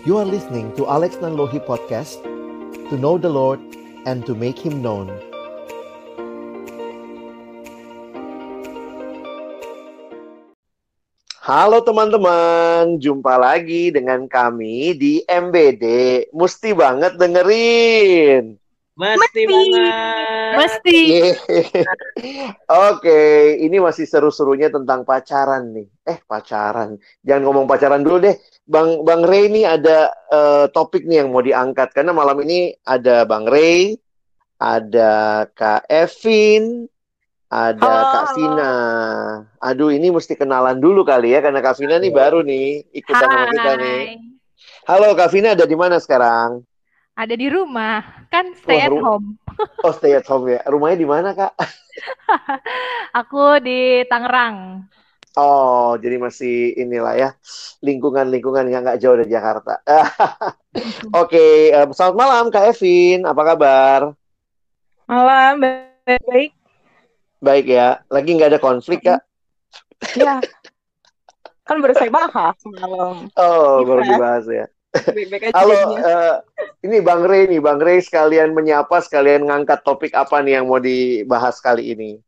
You are listening to Alex Nanlohi Podcast To know the Lord and to make Him known. Halo teman-teman, jumpa lagi dengan kami di MBD Mesti banget dengerin Mesti, banget. Mesti. Oke, ini masih seru-serunya tentang pacaran nih. Eh, pacaran. Jangan ngomong pacaran dulu deh. Bang Bang Ray ini ada uh, topik nih yang mau diangkat karena malam ini ada Bang Ray, ada Kak Evin, ada Halo, Kak Vina. Aduh, ini mesti kenalan dulu kali ya karena Kak Vina nih baru nih ikutan sama kita nih. Hai. Halo, Kak Vina ada di mana sekarang? Ada di rumah, kan stay Wah, at home. Oh, stay at home ya. Rumahnya di mana, Kak? Aku di Tangerang. Oh, jadi masih inilah ya lingkungan-lingkungan yang nggak jauh dari Jakarta. Oke, em, selamat malam Kak Evin, apa kabar? Malam, baik-baik. Baik ya, lagi nggak ada konflik Kak? Ya, kan baru saya bahas malam. Oh, Gimana? baru dibahas ya. Halo, eh, ini Bang Rey nih, Bang Rey sekalian menyapa, sekalian ngangkat topik apa nih yang mau dibahas kali ini?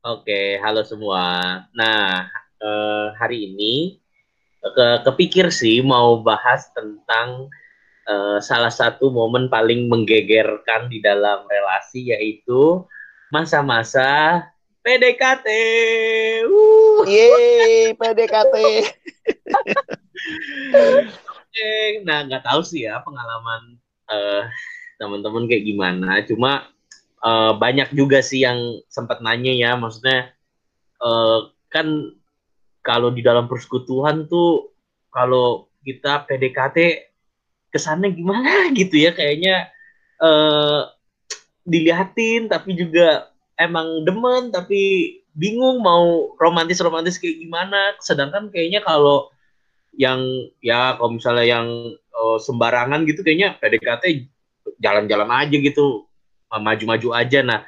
Oke, halo semua. Nah, eh, hari ini ke kepikir sih mau bahas tentang eh, salah satu momen paling menggegerkan di dalam relasi yaitu masa-masa PDKT. Yeay, PDKT. Oke, nah nggak tahu sih ya pengalaman eh, teman-teman kayak gimana. Cuma eh, banyak juga sih yang sempat nanya ya, maksudnya eh, kan kalau di dalam persekutuan tuh kalau kita PDKT kesannya gimana gitu ya, kayaknya eh, dilihatin tapi juga emang demen tapi bingung mau romantis-romantis kayak gimana. Sedangkan kayaknya kalau yang ya kalau misalnya yang eh, sembarangan gitu kayaknya PDKT jalan-jalan aja gitu maju-maju aja. Nah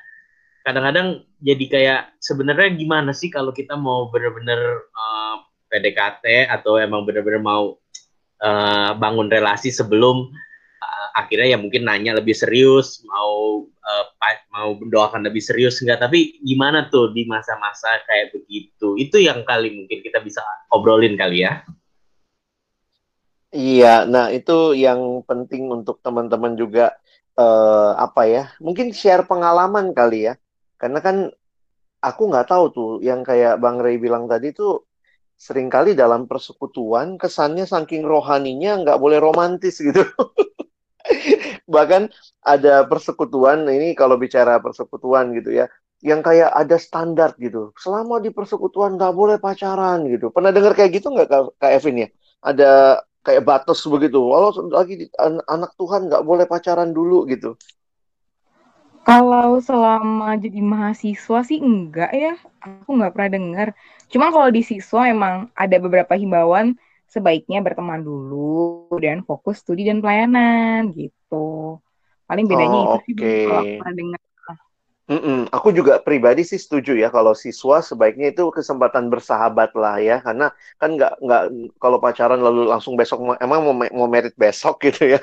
kadang-kadang jadi kayak sebenarnya gimana sih kalau kita mau bener-bener eh, PDKT atau emang bener-bener mau eh, bangun relasi sebelum eh, akhirnya ya mungkin nanya lebih serius mau pa- mau mendoakan lebih serius enggak. Tapi gimana tuh di masa-masa kayak begitu? Itu yang kali mungkin kita bisa obrolin kali ya Iya, nah itu yang penting untuk teman-teman juga eh, apa ya? Mungkin share pengalaman kali ya. Karena kan aku nggak tahu tuh yang kayak Bang Ray bilang tadi tuh sering kali dalam persekutuan kesannya saking rohaninya nggak boleh romantis gitu. Bahkan ada persekutuan ini kalau bicara persekutuan gitu ya, yang kayak ada standar gitu. Selama di persekutuan nggak boleh pacaran gitu. Pernah dengar kayak gitu nggak Kak, Evin ya? Ada kayak batas begitu. Walau lagi anak Tuhan nggak boleh pacaran dulu gitu. Kalau selama jadi mahasiswa sih enggak ya. Aku nggak pernah dengar. Cuma kalau di siswa emang ada beberapa himbauan sebaiknya berteman dulu dan fokus studi dan pelayanan gitu. Paling bedanya Oh, itu sih oke. kalau pernah dengar. Mm-mm. Aku juga pribadi sih setuju ya kalau siswa sebaiknya itu kesempatan bersahabat lah ya karena kan nggak nggak kalau pacaran lalu langsung besok emang mau mau merit besok gitu ya.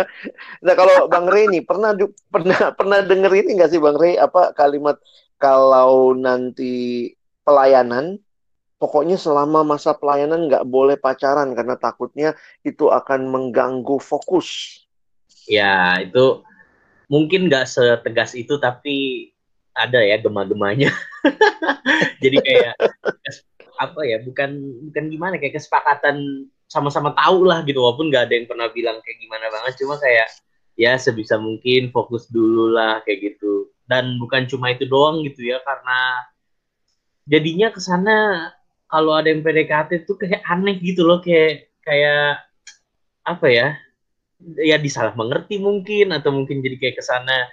Nah kalau Bang Rey nih pernah pernah pernah denger ini nggak sih Bang Rey apa kalimat kalau nanti pelayanan pokoknya selama masa pelayanan nggak boleh pacaran karena takutnya itu akan mengganggu fokus. Ya, itu mungkin nggak setegas itu, tapi ada ya gema-gemanya. Jadi kayak apa ya? Bukan bukan gimana kayak kesepakatan sama-sama tahu lah gitu, walaupun nggak ada yang pernah bilang kayak gimana banget. Cuma kayak ya sebisa mungkin fokus dulu lah kayak gitu. Dan bukan cuma itu doang gitu ya, karena jadinya ke sana kalau ada yang PDKT tuh kayak aneh gitu loh, kayak kayak apa ya? ya disalah mengerti mungkin atau mungkin jadi kayak ke sana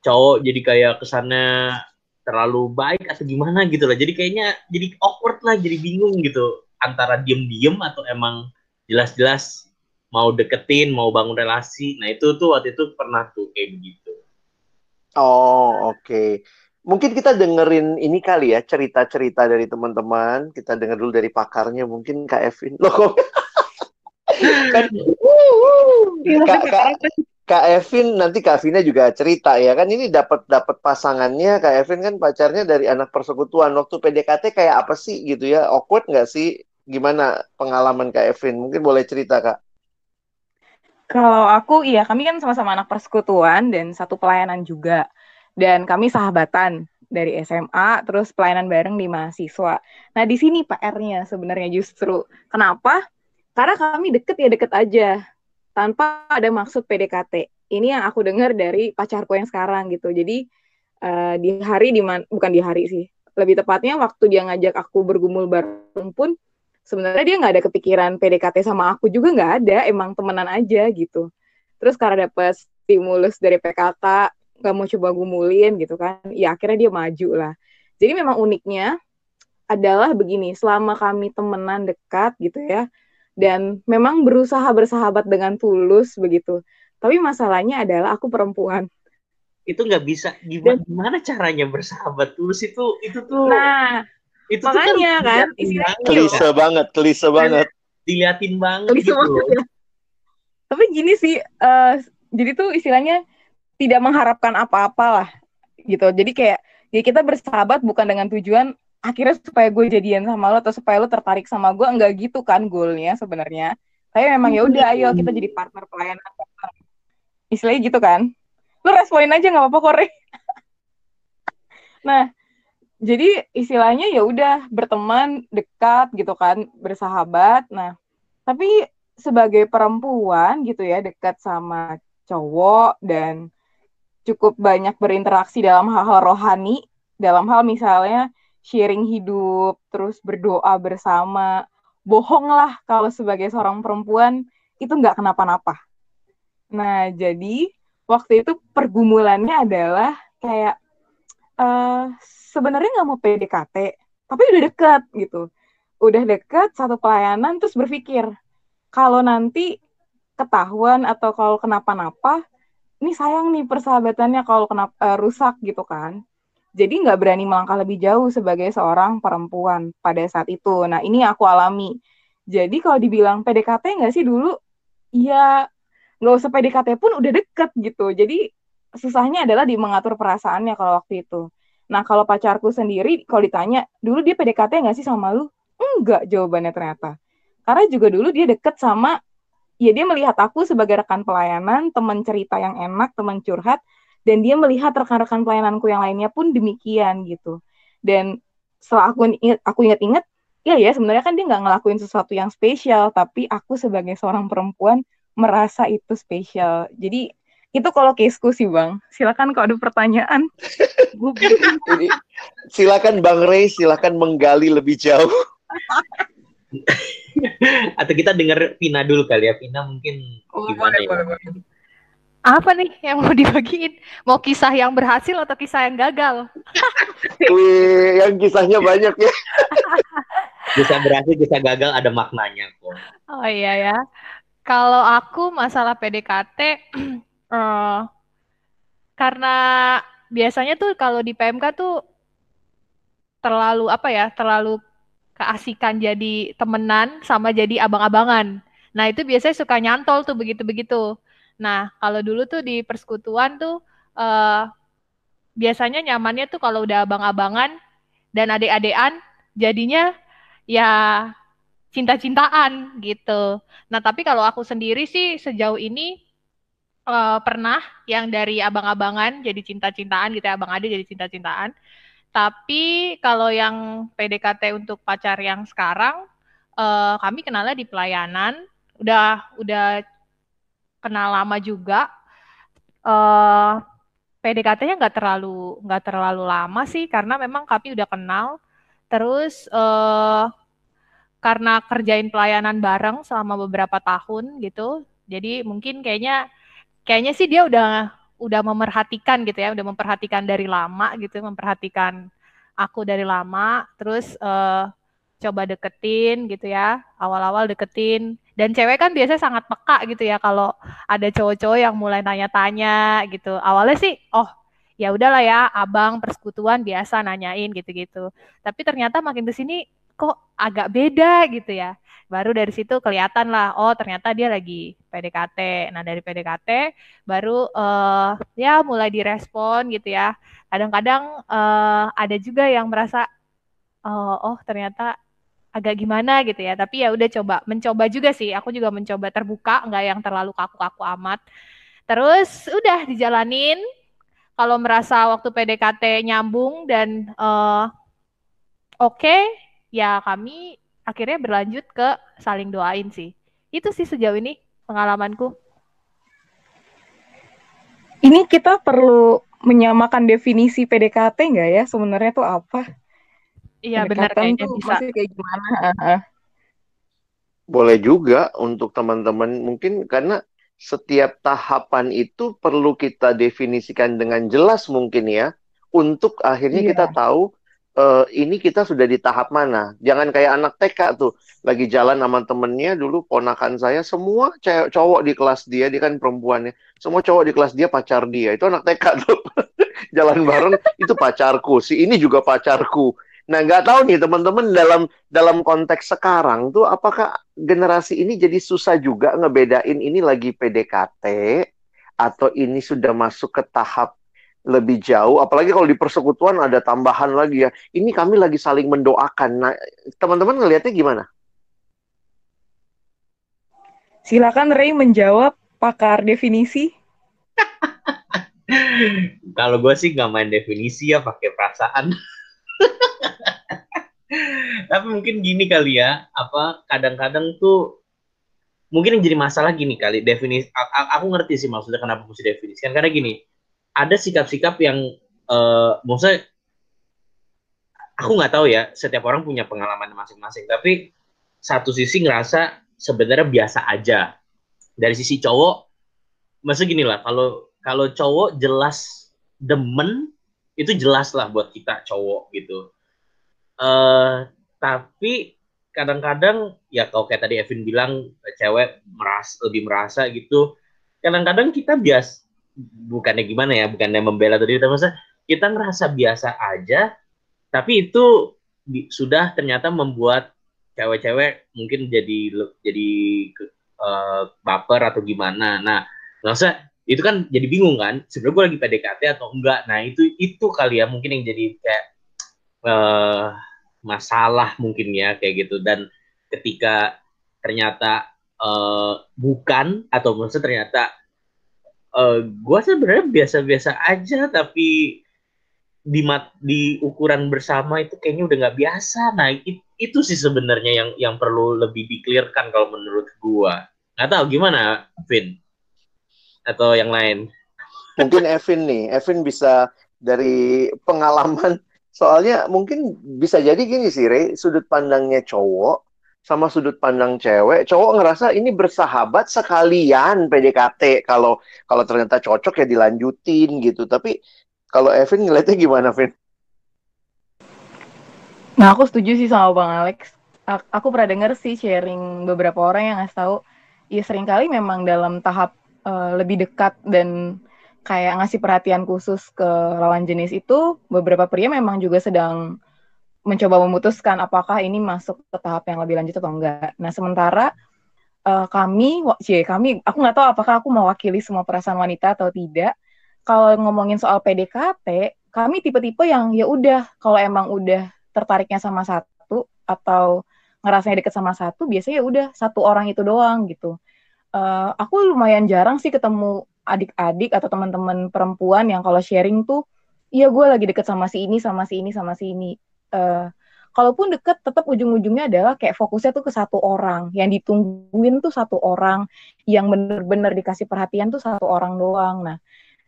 cowok jadi kayak ke sana terlalu baik atau gimana gitu lah jadi kayaknya jadi awkward lah jadi bingung gitu antara diem-diem atau emang jelas-jelas mau deketin mau bangun relasi nah itu tuh waktu itu pernah tuh kayak begitu Oh, oke. Mungkin kita dengerin ini kali ya, cerita-cerita dari teman-teman. Kita denger dulu dari pakarnya, mungkin Kak Evin. Loh, kok- kan Kak, maksudnya Kak, sih? Kak Evin nanti Kak Vina juga cerita ya kan ini dapat dapat pasangannya Kak Evin kan pacarnya dari anak persekutuan waktu PDKT kayak apa sih gitu ya awkward nggak sih gimana pengalaman Kak Evin mungkin boleh cerita Kak Kalau aku, iya kami kan sama-sama anak persekutuan dan satu pelayanan juga. Dan kami sahabatan dari SMA, terus pelayanan bareng di mahasiswa. Nah di sini PR-nya sebenarnya justru. Kenapa? Karena kami deket ya deket aja, tanpa ada maksud PDKT. Ini yang aku dengar dari pacarku yang sekarang gitu. Jadi eh, di hari di bukan di hari sih, lebih tepatnya waktu dia ngajak aku bergumul bareng pun sebenarnya dia nggak ada kepikiran PDKT sama aku juga nggak ada emang temenan aja gitu terus karena dapet stimulus dari PKK nggak mau coba gumulin gitu kan ya akhirnya dia maju lah jadi memang uniknya adalah begini selama kami temenan dekat gitu ya dan memang berusaha bersahabat dengan tulus begitu. Tapi masalahnya adalah aku perempuan. Itu nggak bisa gimana, gimana caranya bersahabat tulus itu itu tuh nah itu makanya tuh kan banget, klise banget klise banget. diliatin banget Klise gitu banget. Ya. tapi gini sih eh, jadi tuh istilahnya tidak mengharapkan apa-apa lah gitu. Jadi kayak ya kita bersahabat bukan dengan tujuan akhirnya supaya gue jadian sama lo atau supaya lo tertarik sama gue enggak gitu kan goalnya sebenarnya. Tapi memang ya udah ayo kita jadi partner pelayanan. Istilahnya gitu kan. Lo responin aja nggak apa-apa kore nah jadi istilahnya ya udah berteman dekat gitu kan bersahabat. Nah tapi sebagai perempuan gitu ya dekat sama cowok dan cukup banyak berinteraksi dalam hal-hal rohani dalam hal misalnya sharing hidup terus berdoa bersama bohong lah kalau sebagai seorang perempuan itu nggak kenapa-napa nah jadi waktu itu pergumulannya adalah kayak uh, sebenarnya nggak mau PDKT, tapi udah deket gitu. Udah deket satu pelayanan terus berpikir kalau nanti ketahuan atau kalau kenapa-napa, ini sayang nih persahabatannya kalau kenapa uh, rusak gitu kan. Jadi nggak berani melangkah lebih jauh sebagai seorang perempuan pada saat itu. Nah ini aku alami. Jadi kalau dibilang PDKT nggak sih dulu, ya nggak usah PDKT pun udah deket gitu. Jadi susahnya adalah di mengatur perasaannya kalau waktu itu. Nah, kalau pacarku sendiri, kalau ditanya, dulu dia PDKT nggak sih sama lu? Enggak jawabannya ternyata. Karena juga dulu dia deket sama, ya dia melihat aku sebagai rekan pelayanan, teman cerita yang enak, teman curhat, dan dia melihat rekan-rekan pelayananku yang lainnya pun demikian gitu. Dan setelah aku inget, aku inget-inget, ya ya sebenarnya kan dia nggak ngelakuin sesuatu yang spesial, tapi aku sebagai seorang perempuan merasa itu spesial. Jadi itu kalau caseku sih bang. Silakan kalau ada pertanyaan. Ini, silakan Bang Ray, silakan menggali lebih jauh. Atau kita dengar Pina dulu kali ya. Pina mungkin oh, gimana boleh, ya? boleh, boleh. Apa nih yang mau dibagiin? Mau kisah yang berhasil atau kisah yang gagal? Wih, yang kisahnya banyak ya. Kisah berhasil, kisah gagal ada maknanya kok. Oh iya ya. Kalau aku masalah PDKT Uh, karena biasanya tuh kalau di PMK tuh terlalu apa ya, terlalu keasikan jadi temenan sama jadi abang-abangan. Nah itu biasanya suka nyantol tuh begitu-begitu. Nah kalau dulu tuh di persekutuan tuh uh, biasanya nyamannya tuh kalau udah abang-abangan dan adik-adean jadinya ya cinta-cintaan gitu. Nah tapi kalau aku sendiri sih sejauh ini uh, pernah yang dari abang-abangan jadi cinta-cintaan gitu ya, abang ade jadi cinta-cintaan. Tapi kalau yang PDKT untuk pacar yang sekarang, uh, kami kenalnya di pelayanan, udah udah kenal lama juga. Uh, PDKT-nya nggak terlalu nggak terlalu lama sih, karena memang kami udah kenal. Terus uh, karena kerjain pelayanan bareng selama beberapa tahun gitu, jadi mungkin kayaknya kayaknya sih dia udah udah memerhatikan gitu ya, udah memperhatikan dari lama gitu, memperhatikan aku dari lama, terus uh, coba deketin gitu ya, awal-awal deketin. Dan cewek kan biasanya sangat peka gitu ya kalau ada cowok-cowok yang mulai tanya-tanya gitu. Awalnya sih, oh ya udahlah ya, abang persekutuan biasa nanyain gitu-gitu. Tapi ternyata makin ke sini kok agak beda gitu ya baru dari situ kelihatan lah oh ternyata dia lagi PDKT nah dari PDKT baru uh, ya mulai direspon gitu ya kadang-kadang uh, ada juga yang merasa uh, oh ternyata agak gimana gitu ya tapi ya udah coba mencoba juga sih aku juga mencoba terbuka nggak yang terlalu kaku-kaku amat terus udah dijalanin kalau merasa waktu PDKT nyambung dan uh, oke okay, ya kami akhirnya berlanjut ke saling doain sih. Itu sih sejauh ini pengalamanku. Ini kita perlu menyamakan definisi PDKT nggak ya? Sebenarnya tuh apa? Iya benar kayaknya tuh bisa. kayak gimana? Boleh juga untuk teman-teman mungkin karena setiap tahapan itu perlu kita definisikan dengan jelas mungkin ya untuk akhirnya iya. kita tahu uh, ini kita sudah di tahap mana. Jangan kayak anak TK tuh, lagi jalan sama temennya dulu ponakan saya semua cowok di kelas dia, dia kan perempuannya, semua cowok di kelas dia pacar dia. Itu anak TK tuh, jalan bareng itu pacarku, si ini juga pacarku. Nah nggak tahu nih teman-teman dalam dalam konteks sekarang tuh apakah generasi ini jadi susah juga ngebedain ini lagi PDKT atau ini sudah masuk ke tahap lebih jauh, apalagi kalau di persekutuan ada tambahan lagi ya. Ini kami lagi saling mendoakan. Nah, teman-teman ngelihatnya gimana? Silakan Ray menjawab pakar definisi. kalau gue sih nggak main definisi ya pakai perasaan. Tapi mungkin gini kali ya, apa kadang-kadang tuh mungkin yang jadi masalah gini kali definisi. Aku ngerti sih maksudnya kenapa mesti definisikan karena gini ada sikap-sikap yang uh, maksudnya aku nggak tahu ya setiap orang punya pengalaman masing-masing tapi satu sisi ngerasa sebenarnya biasa aja dari sisi cowok masa gini lah kalau kalau cowok jelas demen itu jelas lah buat kita cowok gitu. Uh, tapi kadang-kadang ya kalau kayak tadi Evin bilang cewek meras lebih merasa gitu. Kadang-kadang kita bias bukannya gimana ya bukannya membela tadi tapi masa kita ngerasa biasa aja tapi itu sudah ternyata membuat cewek-cewek mungkin jadi jadi uh, baper atau gimana. Nah masa itu kan jadi bingung kan sebenarnya gue lagi PDKT atau enggak. Nah itu itu kali ya mungkin yang jadi kayak uh, masalah mungkin ya kayak gitu. Dan ketika ternyata uh, bukan atau maksudnya ternyata uh, eh, gue sebenarnya biasa-biasa aja tapi di mat di ukuran bersama itu kayaknya udah nggak biasa. Nah it, itu sih sebenarnya yang yang perlu lebih diklirkan kalau menurut gue nggak tahu gimana Vin atau yang lain mungkin Evin nih Evin bisa dari pengalaman soalnya mungkin bisa jadi gini sih Rey sudut pandangnya cowok sama sudut pandang cewek, cowok ngerasa ini bersahabat sekalian PDKT. Kalau kalau ternyata cocok ya dilanjutin gitu. Tapi kalau Evin ngeliatnya gimana, Vin? Nah, aku setuju sih sama Bang Alex. Aku pernah denger sih sharing beberapa orang yang ngasih tahu, ya sering kali memang dalam tahap uh, lebih dekat dan kayak ngasih perhatian khusus ke lawan jenis itu, beberapa pria memang juga sedang mencoba memutuskan apakah ini masuk ke tahap yang lebih lanjut atau enggak. Nah, sementara uh, kami, cie, kami, aku nggak tahu apakah aku mewakili semua perasaan wanita atau tidak. Kalau ngomongin soal PDKT, kami tipe-tipe yang ya udah, kalau emang udah tertariknya sama satu atau ngerasanya deket sama satu, biasanya ya udah satu orang itu doang gitu. Uh, aku lumayan jarang sih ketemu adik-adik atau teman-teman perempuan yang kalau sharing tuh, iya gue lagi deket sama si ini, sama si ini, sama si ini. Uh, kalaupun deket tetap ujung-ujungnya adalah kayak fokusnya tuh ke satu orang. Yang ditungguin tuh satu orang. Yang bener-bener dikasih perhatian tuh satu orang doang. Nah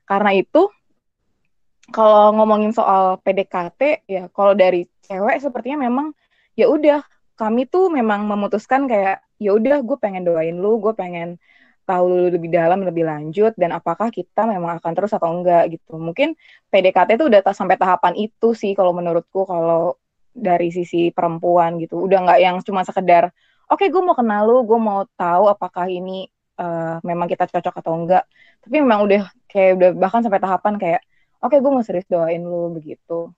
karena itu kalau ngomongin soal PDKT ya kalau dari cewek sepertinya memang ya udah kami tuh memang memutuskan kayak ya udah gue pengen doain lu gue pengen tahu lebih dalam lebih lanjut dan apakah kita memang akan terus atau enggak gitu. Mungkin PDKT itu udah sampai tahapan itu sih kalau menurutku kalau dari sisi perempuan gitu. Udah nggak yang cuma sekedar oke okay, gue mau kenal lu gue mau tahu apakah ini uh, memang kita cocok atau enggak. Tapi memang udah kayak udah bahkan sampai tahapan kayak oke okay, gue mau serius doain lu begitu.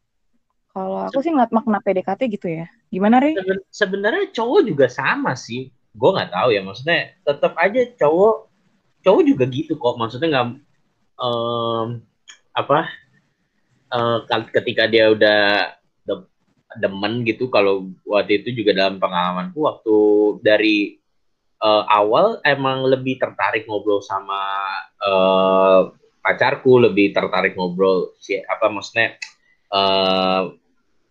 Kalau aku sih ngeliat makna PDKT gitu ya. Gimana, Rey? Seben- sebenarnya cowok juga sama sih gue nggak tahu ya maksudnya tetap aja cowok cowok juga gitu kok. Maksudnya nggak em, apa kal- ketika dia udah de- demen gitu kalau waktu itu juga dalam pengalamanku waktu dari eh, awal emang lebih tertarik ngobrol sama eh, pacarku lebih tertarik ngobrol si apa maksudnya eh,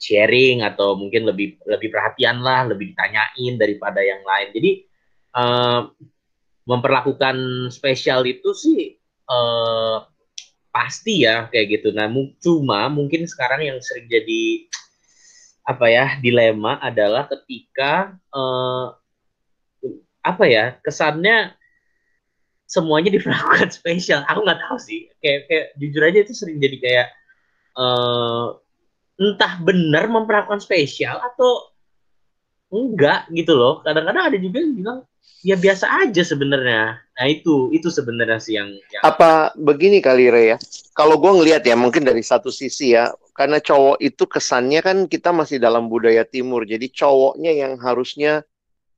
sharing atau mungkin lebih lebih perhatian lah lebih ditanyain daripada yang lain. Jadi eh, memperlakukan spesial itu sih eh, pasti ya kayak gitu. Nah cuma mungkin sekarang yang sering jadi apa ya dilema adalah ketika eh, apa ya kesannya semuanya diperlakukan spesial. Aku nggak tahu sih. Kayak kayak jujur aja itu sering jadi kayak eh, entah benar memperlakukan spesial atau enggak gitu loh. Kadang-kadang ada juga yang bilang ya biasa aja sebenarnya. Nah itu itu sebenarnya sih yang, yang Apa begini kali Re ya? Kalau gue ngelihat ya mungkin dari satu sisi ya, karena cowok itu kesannya kan kita masih dalam budaya timur, jadi cowoknya yang harusnya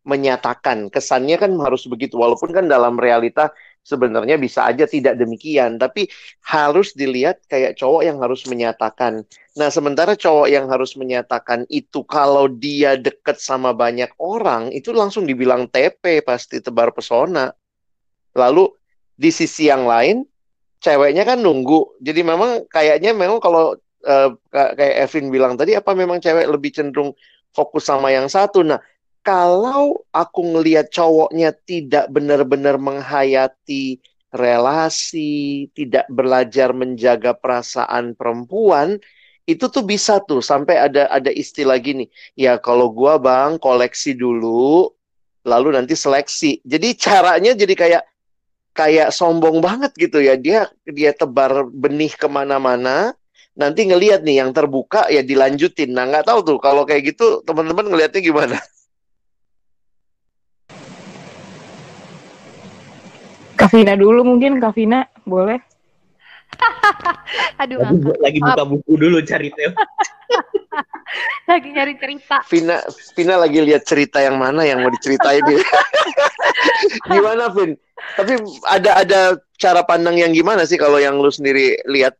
menyatakan. Kesannya kan harus begitu, walaupun kan dalam realita sebenarnya bisa aja tidak demikian, tapi harus dilihat kayak cowok yang harus menyatakan. Nah, sementara cowok yang harus menyatakan itu kalau dia deket sama banyak orang, itu langsung dibilang TP pasti tebar pesona. Lalu di sisi yang lain, ceweknya kan nunggu. Jadi memang kayaknya memang kalau ka- kayak Evin bilang tadi, apa memang cewek lebih cenderung fokus sama yang satu. Nah, kalau aku ngelihat cowoknya tidak benar-benar menghayati relasi, tidak belajar menjaga perasaan perempuan, itu tuh bisa tuh. Sampai ada ada istilah gini, ya kalau gua bang koleksi dulu, lalu nanti seleksi. Jadi caranya jadi kayak kayak sombong banget gitu ya. Dia dia tebar benih ke mana-mana nanti ngelihat nih yang terbuka ya dilanjutin. Nah nggak tahu tuh kalau kayak gitu teman-teman ngelihatnya gimana Kavina dulu mungkin, Kavina boleh. Aduh, lagi, ngakak. lagi buka buku dulu cari Teo lagi nyari cerita. Vina Vina lagi lihat cerita yang mana yang mau diceritain dia gimana Vin tapi ada ada cara pandang yang gimana sih kalau yang lu sendiri lihat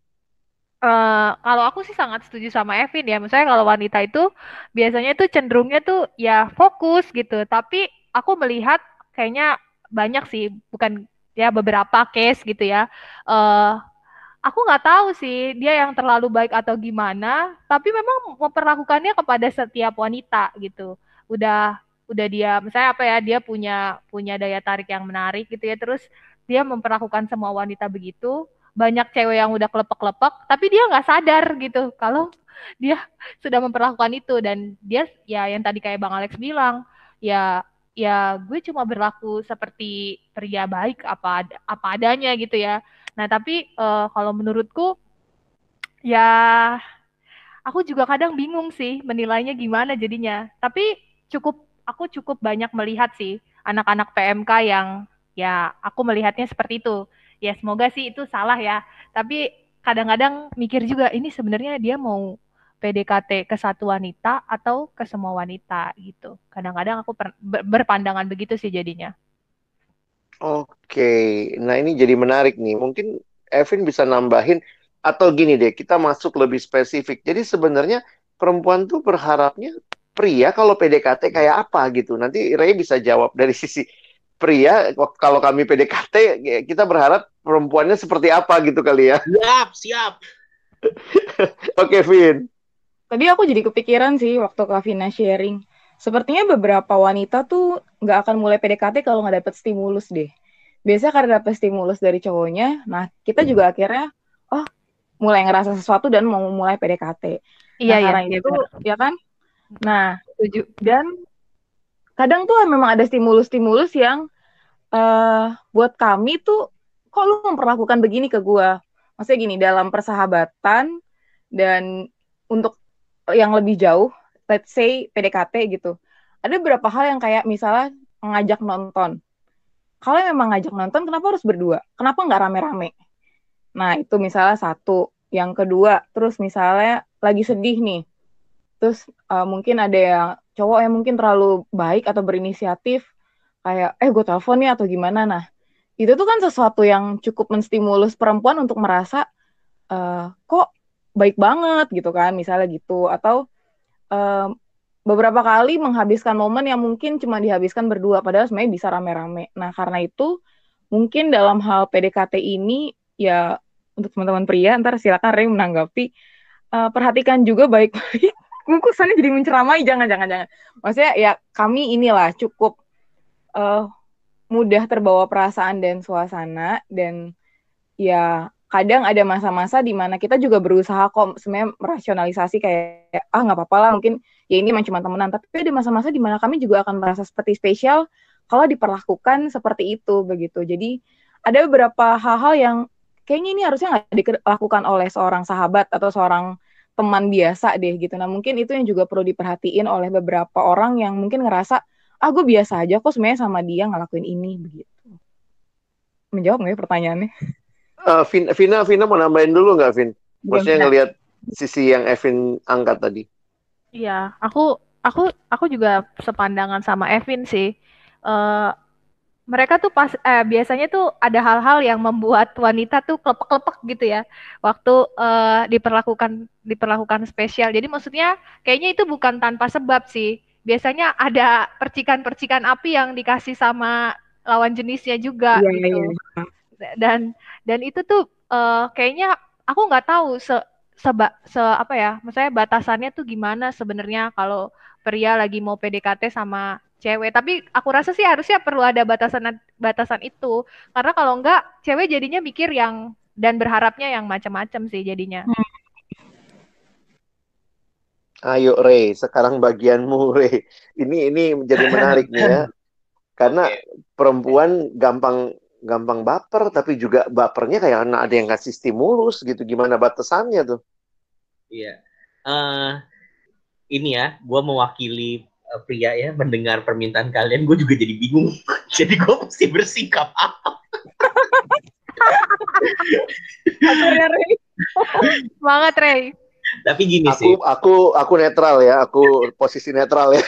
Eh, kalau aku sih sangat setuju sama Evin ya. Misalnya kalau wanita itu biasanya tuh cenderungnya tuh ya fokus gitu. Tapi aku melihat kayaknya banyak sih, bukan ya beberapa case gitu ya. Eh, aku nggak tahu sih dia yang terlalu baik atau gimana. Tapi memang memperlakukannya kepada setiap wanita gitu. Udah udah dia misalnya apa ya dia punya punya daya tarik yang menarik gitu ya. Terus dia memperlakukan semua wanita begitu banyak cewek yang udah kelepek-kelepek, tapi dia nggak sadar gitu kalau dia sudah memperlakukan itu dan dia ya yang tadi kayak Bang Alex bilang, ya ya gue cuma berlaku seperti pria baik apa apa adanya gitu ya. Nah, tapi eh, kalau menurutku ya aku juga kadang bingung sih menilainya gimana jadinya. Tapi cukup aku cukup banyak melihat sih anak-anak PMK yang ya aku melihatnya seperti itu. Ya semoga sih itu salah ya. Tapi kadang-kadang mikir juga ini sebenarnya dia mau PDKT ke satu wanita atau ke semua wanita gitu. Kadang-kadang aku per- ber- berpandangan begitu sih jadinya. Oke, nah ini jadi menarik nih. Mungkin Evin bisa nambahin atau gini deh, kita masuk lebih spesifik. Jadi sebenarnya perempuan tuh berharapnya pria kalau PDKT kayak apa gitu. Nanti Ray bisa jawab dari sisi pria. Kalau kami PDKT, ya kita berharap perempuannya seperti apa gitu kali ya. siap siap Oke, Vin. Tadi aku jadi kepikiran sih waktu Kavina sharing. Sepertinya beberapa wanita tuh nggak akan mulai PDKT kalau nggak dapet stimulus deh. Biasanya karena dapet stimulus dari cowoknya, nah kita juga akhirnya, oh mulai ngerasa sesuatu dan mau mulai PDKT. Iya Nah, iya, karena iya itu, ya kan? Nah, Setuju. dan kadang tuh memang ada stimulus-stimulus yang eh buat kami tuh kok lu memperlakukan begini ke gua maksudnya gini dalam persahabatan dan untuk yang lebih jauh let's say PDKT gitu. Ada beberapa hal yang kayak misalnya ngajak nonton. Kalau memang ngajak nonton kenapa harus berdua? Kenapa nggak rame-rame? Nah itu misalnya satu. Yang kedua terus misalnya lagi sedih nih. Terus uh, mungkin ada yang cowok yang mungkin terlalu baik atau berinisiatif kayak eh gue telepon nih atau gimana. Nah itu tuh kan sesuatu yang cukup menstimulus perempuan untuk merasa uh, kok baik banget gitu kan misalnya gitu. Atau uh, beberapa kali menghabiskan momen yang mungkin cuma dihabiskan berdua padahal sebenarnya bisa rame-rame. Nah karena itu mungkin dalam hal PDKT ini ya untuk teman-teman pria ntar silakan Ray menanggapi uh, perhatikan juga baik-baik. Kesannya jadi menceramai jangan jangan jangan. Maksudnya ya kami inilah cukup uh, mudah terbawa perasaan dan suasana dan ya kadang ada masa-masa di mana kita juga berusaha kok sebenarnya merasionalisasi kayak ah nggak apa-apa lah mungkin ya ini cuma temenan. Tapi ada masa-masa di mana kami juga akan merasa seperti spesial kalau diperlakukan seperti itu begitu. Jadi ada beberapa hal-hal yang kayaknya ini harusnya nggak dilakukan oleh seorang sahabat atau seorang teman biasa deh gitu. Nah mungkin itu yang juga perlu diperhatiin oleh beberapa orang yang mungkin ngerasa ah gue biasa aja kok sebenarnya sama dia ngelakuin ini begitu. Menjawab nggak ya pertanyaannya uh, Vina Vina mau nambahin dulu nggak Vin maksudnya ngelihat sisi yang Evin angkat tadi iya aku aku aku juga sepandangan sama Evin sih uh, mereka tuh pas eh, biasanya tuh ada hal-hal yang membuat wanita tuh klepek-klepek gitu ya waktu uh, diperlakukan diperlakukan spesial. Jadi maksudnya kayaknya itu bukan tanpa sebab sih biasanya ada percikan-percikan api yang dikasih sama lawan jenisnya juga yeah, gitu. Yeah. Dan dan itu tuh uh, kayaknya aku nggak tahu se seba, se apa ya, maksudnya batasannya tuh gimana sebenarnya kalau pria lagi mau PDKT sama cewek. Tapi aku rasa sih harusnya perlu ada batasan batasan itu. Karena kalau enggak cewek jadinya mikir yang dan berharapnya yang macam-macam sih jadinya. Hmm. Ayo Ray, sekarang bagianmu Ray. Ini ini menjadi menarik nih ya. Karena perempuan gampang gampang baper tapi juga bapernya kayak ada yang kasih stimulus gitu. Gimana batasannya tuh? Iya. Uh, ini ya, gue mewakili uh, pria ya mendengar permintaan kalian, gue juga jadi bingung. jadi gue mesti bersikap apa? Semangat Ray tapi gini aku, sih aku aku netral ya aku posisi netral ya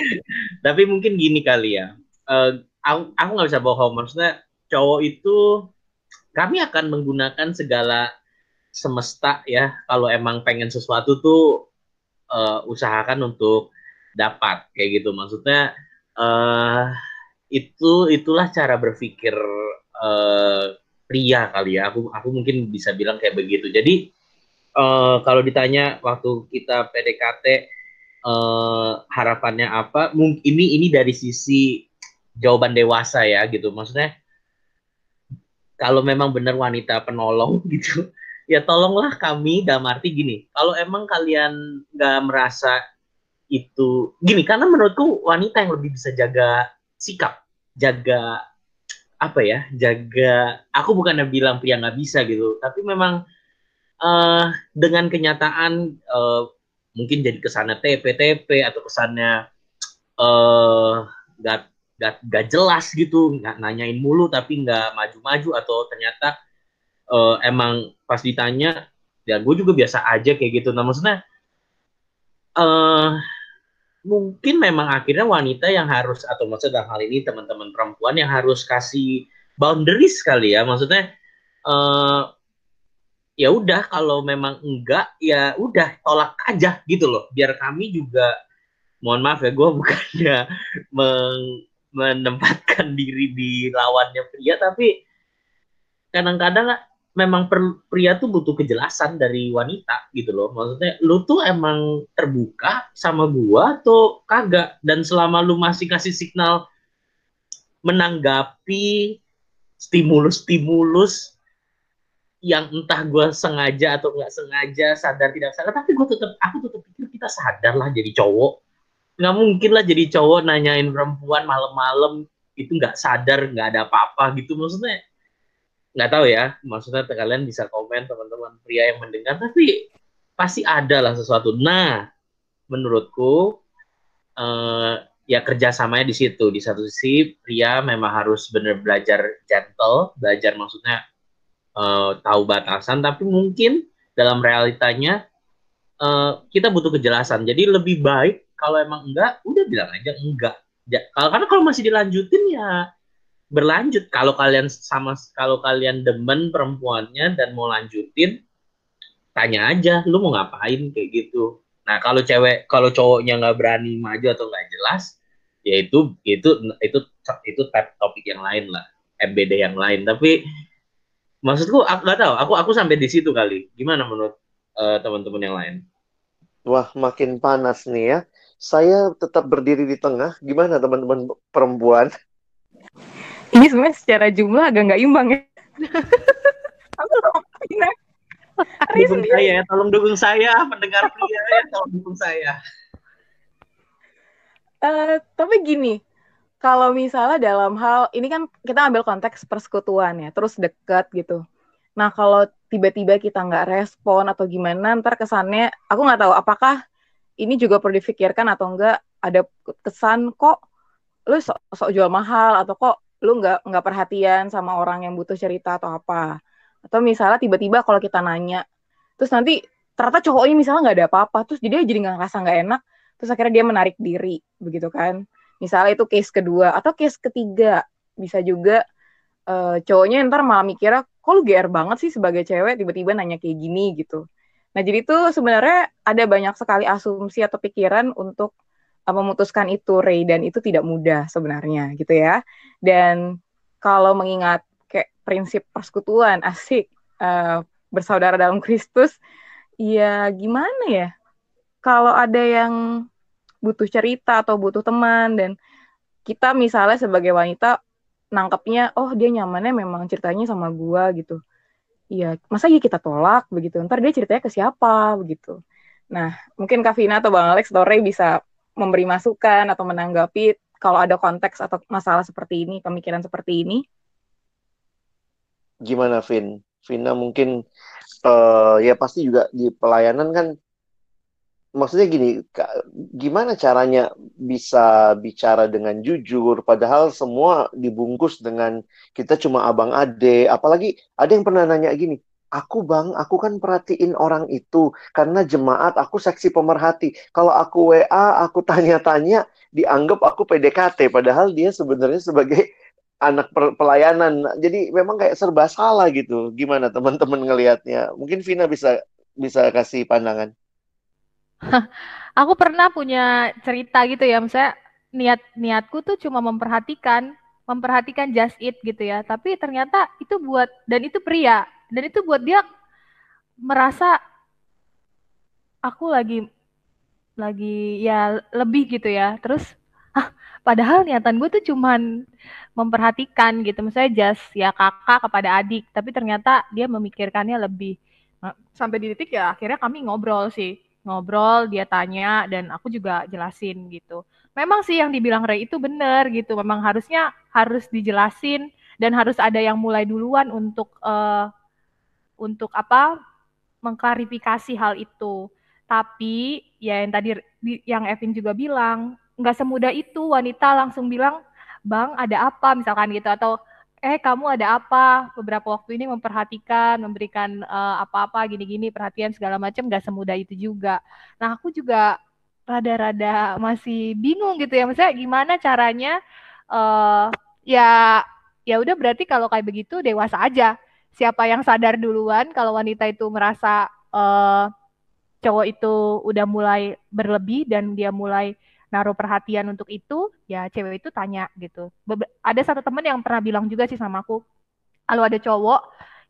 tapi mungkin gini kali ya uh, aku aku nggak bisa bohong maksudnya cowok itu kami akan menggunakan segala semesta ya kalau emang pengen sesuatu tuh uh, usahakan untuk dapat kayak gitu maksudnya uh, itu itulah cara berpikir uh, pria kali ya aku aku mungkin bisa bilang kayak begitu jadi uh, kalau ditanya waktu kita PDKT uh, harapannya apa? Mungkin ini ini dari sisi jawaban dewasa ya gitu. Maksudnya kalau memang benar wanita penolong gitu, ya tolonglah kami dalam arti gini. Kalau emang kalian nggak merasa itu gini, karena menurutku wanita yang lebih bisa jaga sikap, jaga apa ya, jaga. Aku bukannya bilang pria nggak bisa gitu, tapi memang uh, dengan kenyataan uh, mungkin jadi kesannya TP-TP atau kesannya uh, gak, gak, gak jelas gitu, nggak nanyain mulu tapi nggak maju-maju atau ternyata uh, emang pas ditanya ya gue juga biasa aja kayak gitu. Nah maksudnya uh, mungkin memang akhirnya wanita yang harus atau maksudnya dalam hal ini teman-teman perempuan yang harus kasih boundaries kali ya maksudnya uh, ya udah kalau memang enggak ya udah tolak aja gitu loh biar kami juga mohon maaf ya gue bukannya meng, menempatkan diri di lawannya pria tapi kadang-kadang memang per, pria tuh butuh kejelasan dari wanita gitu loh. Maksudnya lu tuh emang terbuka sama gua atau kagak? Dan selama lu masih kasih signal menanggapi stimulus-stimulus yang entah gue sengaja atau nggak sengaja sadar tidak sadar tapi gue tetap aku tetap pikir kita sadar lah jadi cowok nggak mungkin lah jadi cowok nanyain perempuan malam-malam. Itu nggak sadar nggak ada apa-apa gitu. Maksudnya nggak tahu ya. Maksudnya kalian bisa komen teman-teman pria yang mendengar. Tapi pasti ada lah sesuatu. Nah menurutku eh, ya kerjasamanya di situ. Di satu sisi pria memang harus benar belajar gentle. Belajar maksudnya uh, tahu batasan. Tapi mungkin dalam realitanya uh, kita butuh kejelasan. Jadi lebih baik kalau emang enggak, udah bilang aja enggak. Ya, kalau karena kalau masih dilanjutin ya berlanjut. Kalau kalian sama kalau kalian demen perempuannya dan mau lanjutin, tanya aja, lu mau ngapain kayak gitu. Nah kalau cewek kalau cowoknya nggak berani maju atau nggak jelas, ya itu itu itu itu topik yang lain lah, MBD yang lain. Tapi maksudku aku nggak tahu, aku aku sampai di situ kali. Gimana menurut uh, teman-teman yang lain? Wah, makin panas nih ya. Saya tetap berdiri di tengah. Gimana teman-teman perempuan? Ini sebenarnya secara jumlah agak nggak imbang ya. Aku dukung saya, ya, tolong dukung saya, mendengar pria ya, tolong dukung saya. Uh, tapi gini, kalau misalnya dalam hal ini kan kita ambil konteks persekutuan ya, terus deket gitu. Nah kalau tiba-tiba kita nggak respon atau gimana, ntar kesannya aku nggak tahu apakah ini juga perlu difikirkan atau enggak ada kesan kok lu sok, sok jual mahal? Atau kok lu nggak nggak perhatian sama orang yang butuh cerita atau apa? Atau misalnya tiba-tiba kalau kita nanya terus nanti ternyata cowoknya misalnya nggak ada apa-apa terus jadi jadi nggak ngerasa nggak enak terus akhirnya dia menarik diri begitu kan? Misalnya itu case kedua atau case ketiga. Bisa juga uh, cowoknya ntar malah mikirnya kok lu GR banget sih sebagai cewek? Tiba-tiba nanya kayak gini gitu nah jadi itu sebenarnya ada banyak sekali asumsi atau pikiran untuk uh, memutuskan itu Ray dan itu tidak mudah sebenarnya gitu ya. Dan kalau mengingat kayak prinsip persekutuan asik uh, bersaudara dalam Kristus ya gimana ya? Kalau ada yang butuh cerita atau butuh teman dan kita misalnya sebagai wanita nangkepnya oh dia nyamannya memang ceritanya sama gua gitu iya masa ya kita tolak begitu? Ntar dia ceritanya ke siapa begitu? Nah mungkin Kavina atau Bang Alex Tore bisa memberi masukan atau menanggapi kalau ada konteks atau masalah seperti ini pemikiran seperti ini. Gimana Vin? Vina mungkin uh, ya pasti juga di pelayanan kan maksudnya gini, gimana caranya bisa bicara dengan jujur, padahal semua dibungkus dengan kita cuma abang ade, apalagi ada yang pernah nanya gini, aku bang, aku kan perhatiin orang itu karena jemaat aku seksi pemerhati. Kalau aku WA, aku tanya-tanya, dianggap aku PDKT, padahal dia sebenarnya sebagai anak pelayanan. Jadi memang kayak serba salah gitu. Gimana teman-teman ngelihatnya? Mungkin Vina bisa bisa kasih pandangan. Aku pernah punya cerita gitu ya, misalnya niat niatku tuh cuma memperhatikan, memperhatikan just it gitu ya. Tapi ternyata itu buat dan itu pria dan itu buat dia merasa aku lagi lagi ya lebih gitu ya. Terus ah, padahal niatan gue tuh cuman memperhatikan gitu. Misalnya just ya kakak kepada adik, tapi ternyata dia memikirkannya lebih. Nah, sampai di titik ya akhirnya kami ngobrol sih ngobrol, dia tanya dan aku juga jelasin gitu. Memang sih yang dibilang Ray itu benar gitu. Memang harusnya harus dijelasin dan harus ada yang mulai duluan untuk uh, untuk apa mengklarifikasi hal itu. Tapi ya yang tadi yang Evin juga bilang nggak semudah itu wanita langsung bilang bang ada apa misalkan gitu atau eh kamu ada apa? Beberapa waktu ini memperhatikan memberikan uh, apa-apa gini-gini perhatian segala macam nggak semudah itu juga. Nah aku juga rada-rada masih bingung gitu ya. Maksudnya gimana caranya uh, ya ya udah berarti kalau kayak begitu dewasa aja. Siapa yang sadar duluan kalau wanita itu merasa uh, cowok itu udah mulai berlebih dan dia mulai naruh perhatian untuk itu, ya cewek itu tanya gitu. Be ada satu temen yang pernah bilang juga sih sama aku, kalau ada cowok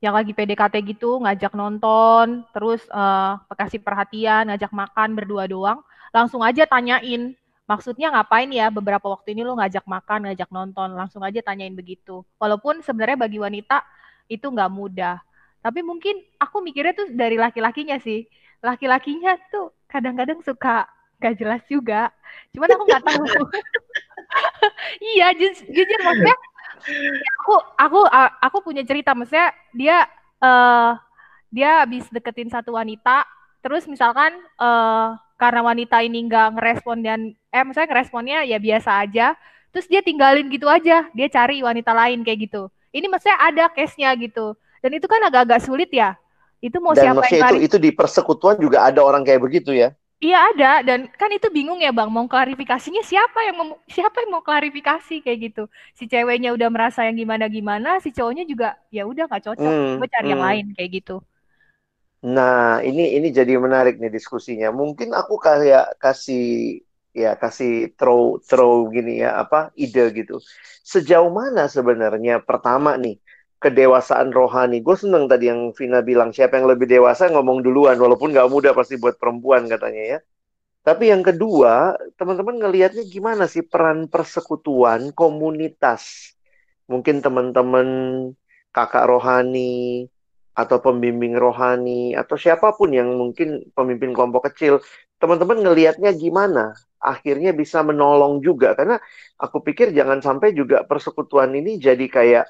yang lagi PDKT gitu, ngajak nonton, terus uh, kasih perhatian, ngajak makan berdua doang, langsung aja tanyain, maksudnya ngapain ya beberapa waktu ini lo ngajak makan, ngajak nonton, langsung aja tanyain begitu. Walaupun sebenarnya bagi wanita itu nggak mudah. Tapi mungkin aku mikirnya tuh dari laki-lakinya sih. Laki-lakinya tuh kadang-kadang suka gak jelas juga. Cuman aku nggak tahu. iya, jujur, jujur maksudnya aku aku aku punya cerita maksudnya dia uh, dia habis deketin satu wanita, terus misalkan uh, karena wanita ini nggak ngerespon dan eh misalnya ngeresponnya ya biasa aja, terus dia tinggalin gitu aja, dia cari wanita lain kayak gitu. Ini maksudnya ada case-nya gitu. Dan itu kan agak-agak sulit ya. Itu mau Dan siapa maksudnya yang itu itu di persekutuan juga ada orang kayak begitu ya. Iya ada dan kan itu bingung ya bang mau klarifikasinya siapa yang mau siapa yang mau klarifikasi kayak gitu si ceweknya udah merasa yang gimana gimana si cowoknya juga ya udah nggak cocok Hmm, gue cari yang hmm. lain kayak gitu Nah, ini ini jadi menarik nih diskusinya. Mungkin aku kayak kasih ya kasih throw throw gini ya apa ide gitu. Sejauh mana sebenarnya pertama nih kedewasaan rohani. Gue seneng tadi yang Vina bilang siapa yang lebih dewasa ngomong duluan walaupun nggak mudah pasti buat perempuan katanya ya. Tapi yang kedua, teman-teman ngelihatnya gimana sih peran persekutuan komunitas? Mungkin teman-teman kakak rohani atau pembimbing rohani atau siapa pun yang mungkin pemimpin kelompok kecil, teman-teman ngelihatnya gimana? Akhirnya bisa menolong juga karena aku pikir jangan sampai juga persekutuan ini jadi kayak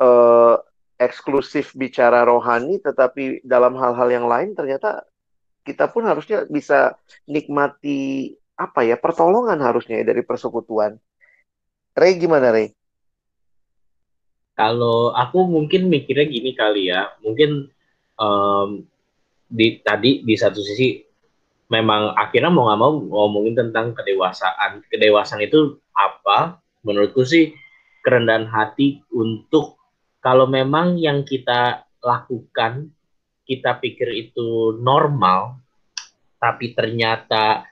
eh, eksklusif bicara rohani, tetapi dalam hal-hal yang lain ternyata kita pun harusnya bisa nikmati apa ya pertolongan harusnya ya dari persekutuan. Ray gimana Ray? Kalau aku mungkin mikirnya gini kali ya, mungkin em, di tadi di satu sisi memang akhirnya mau nggak mau ngomongin tentang kedewasaan. Kedewasaan itu apa? Menurutku sih kerendahan hati untuk kalau memang yang kita lakukan kita pikir itu normal, tapi ternyata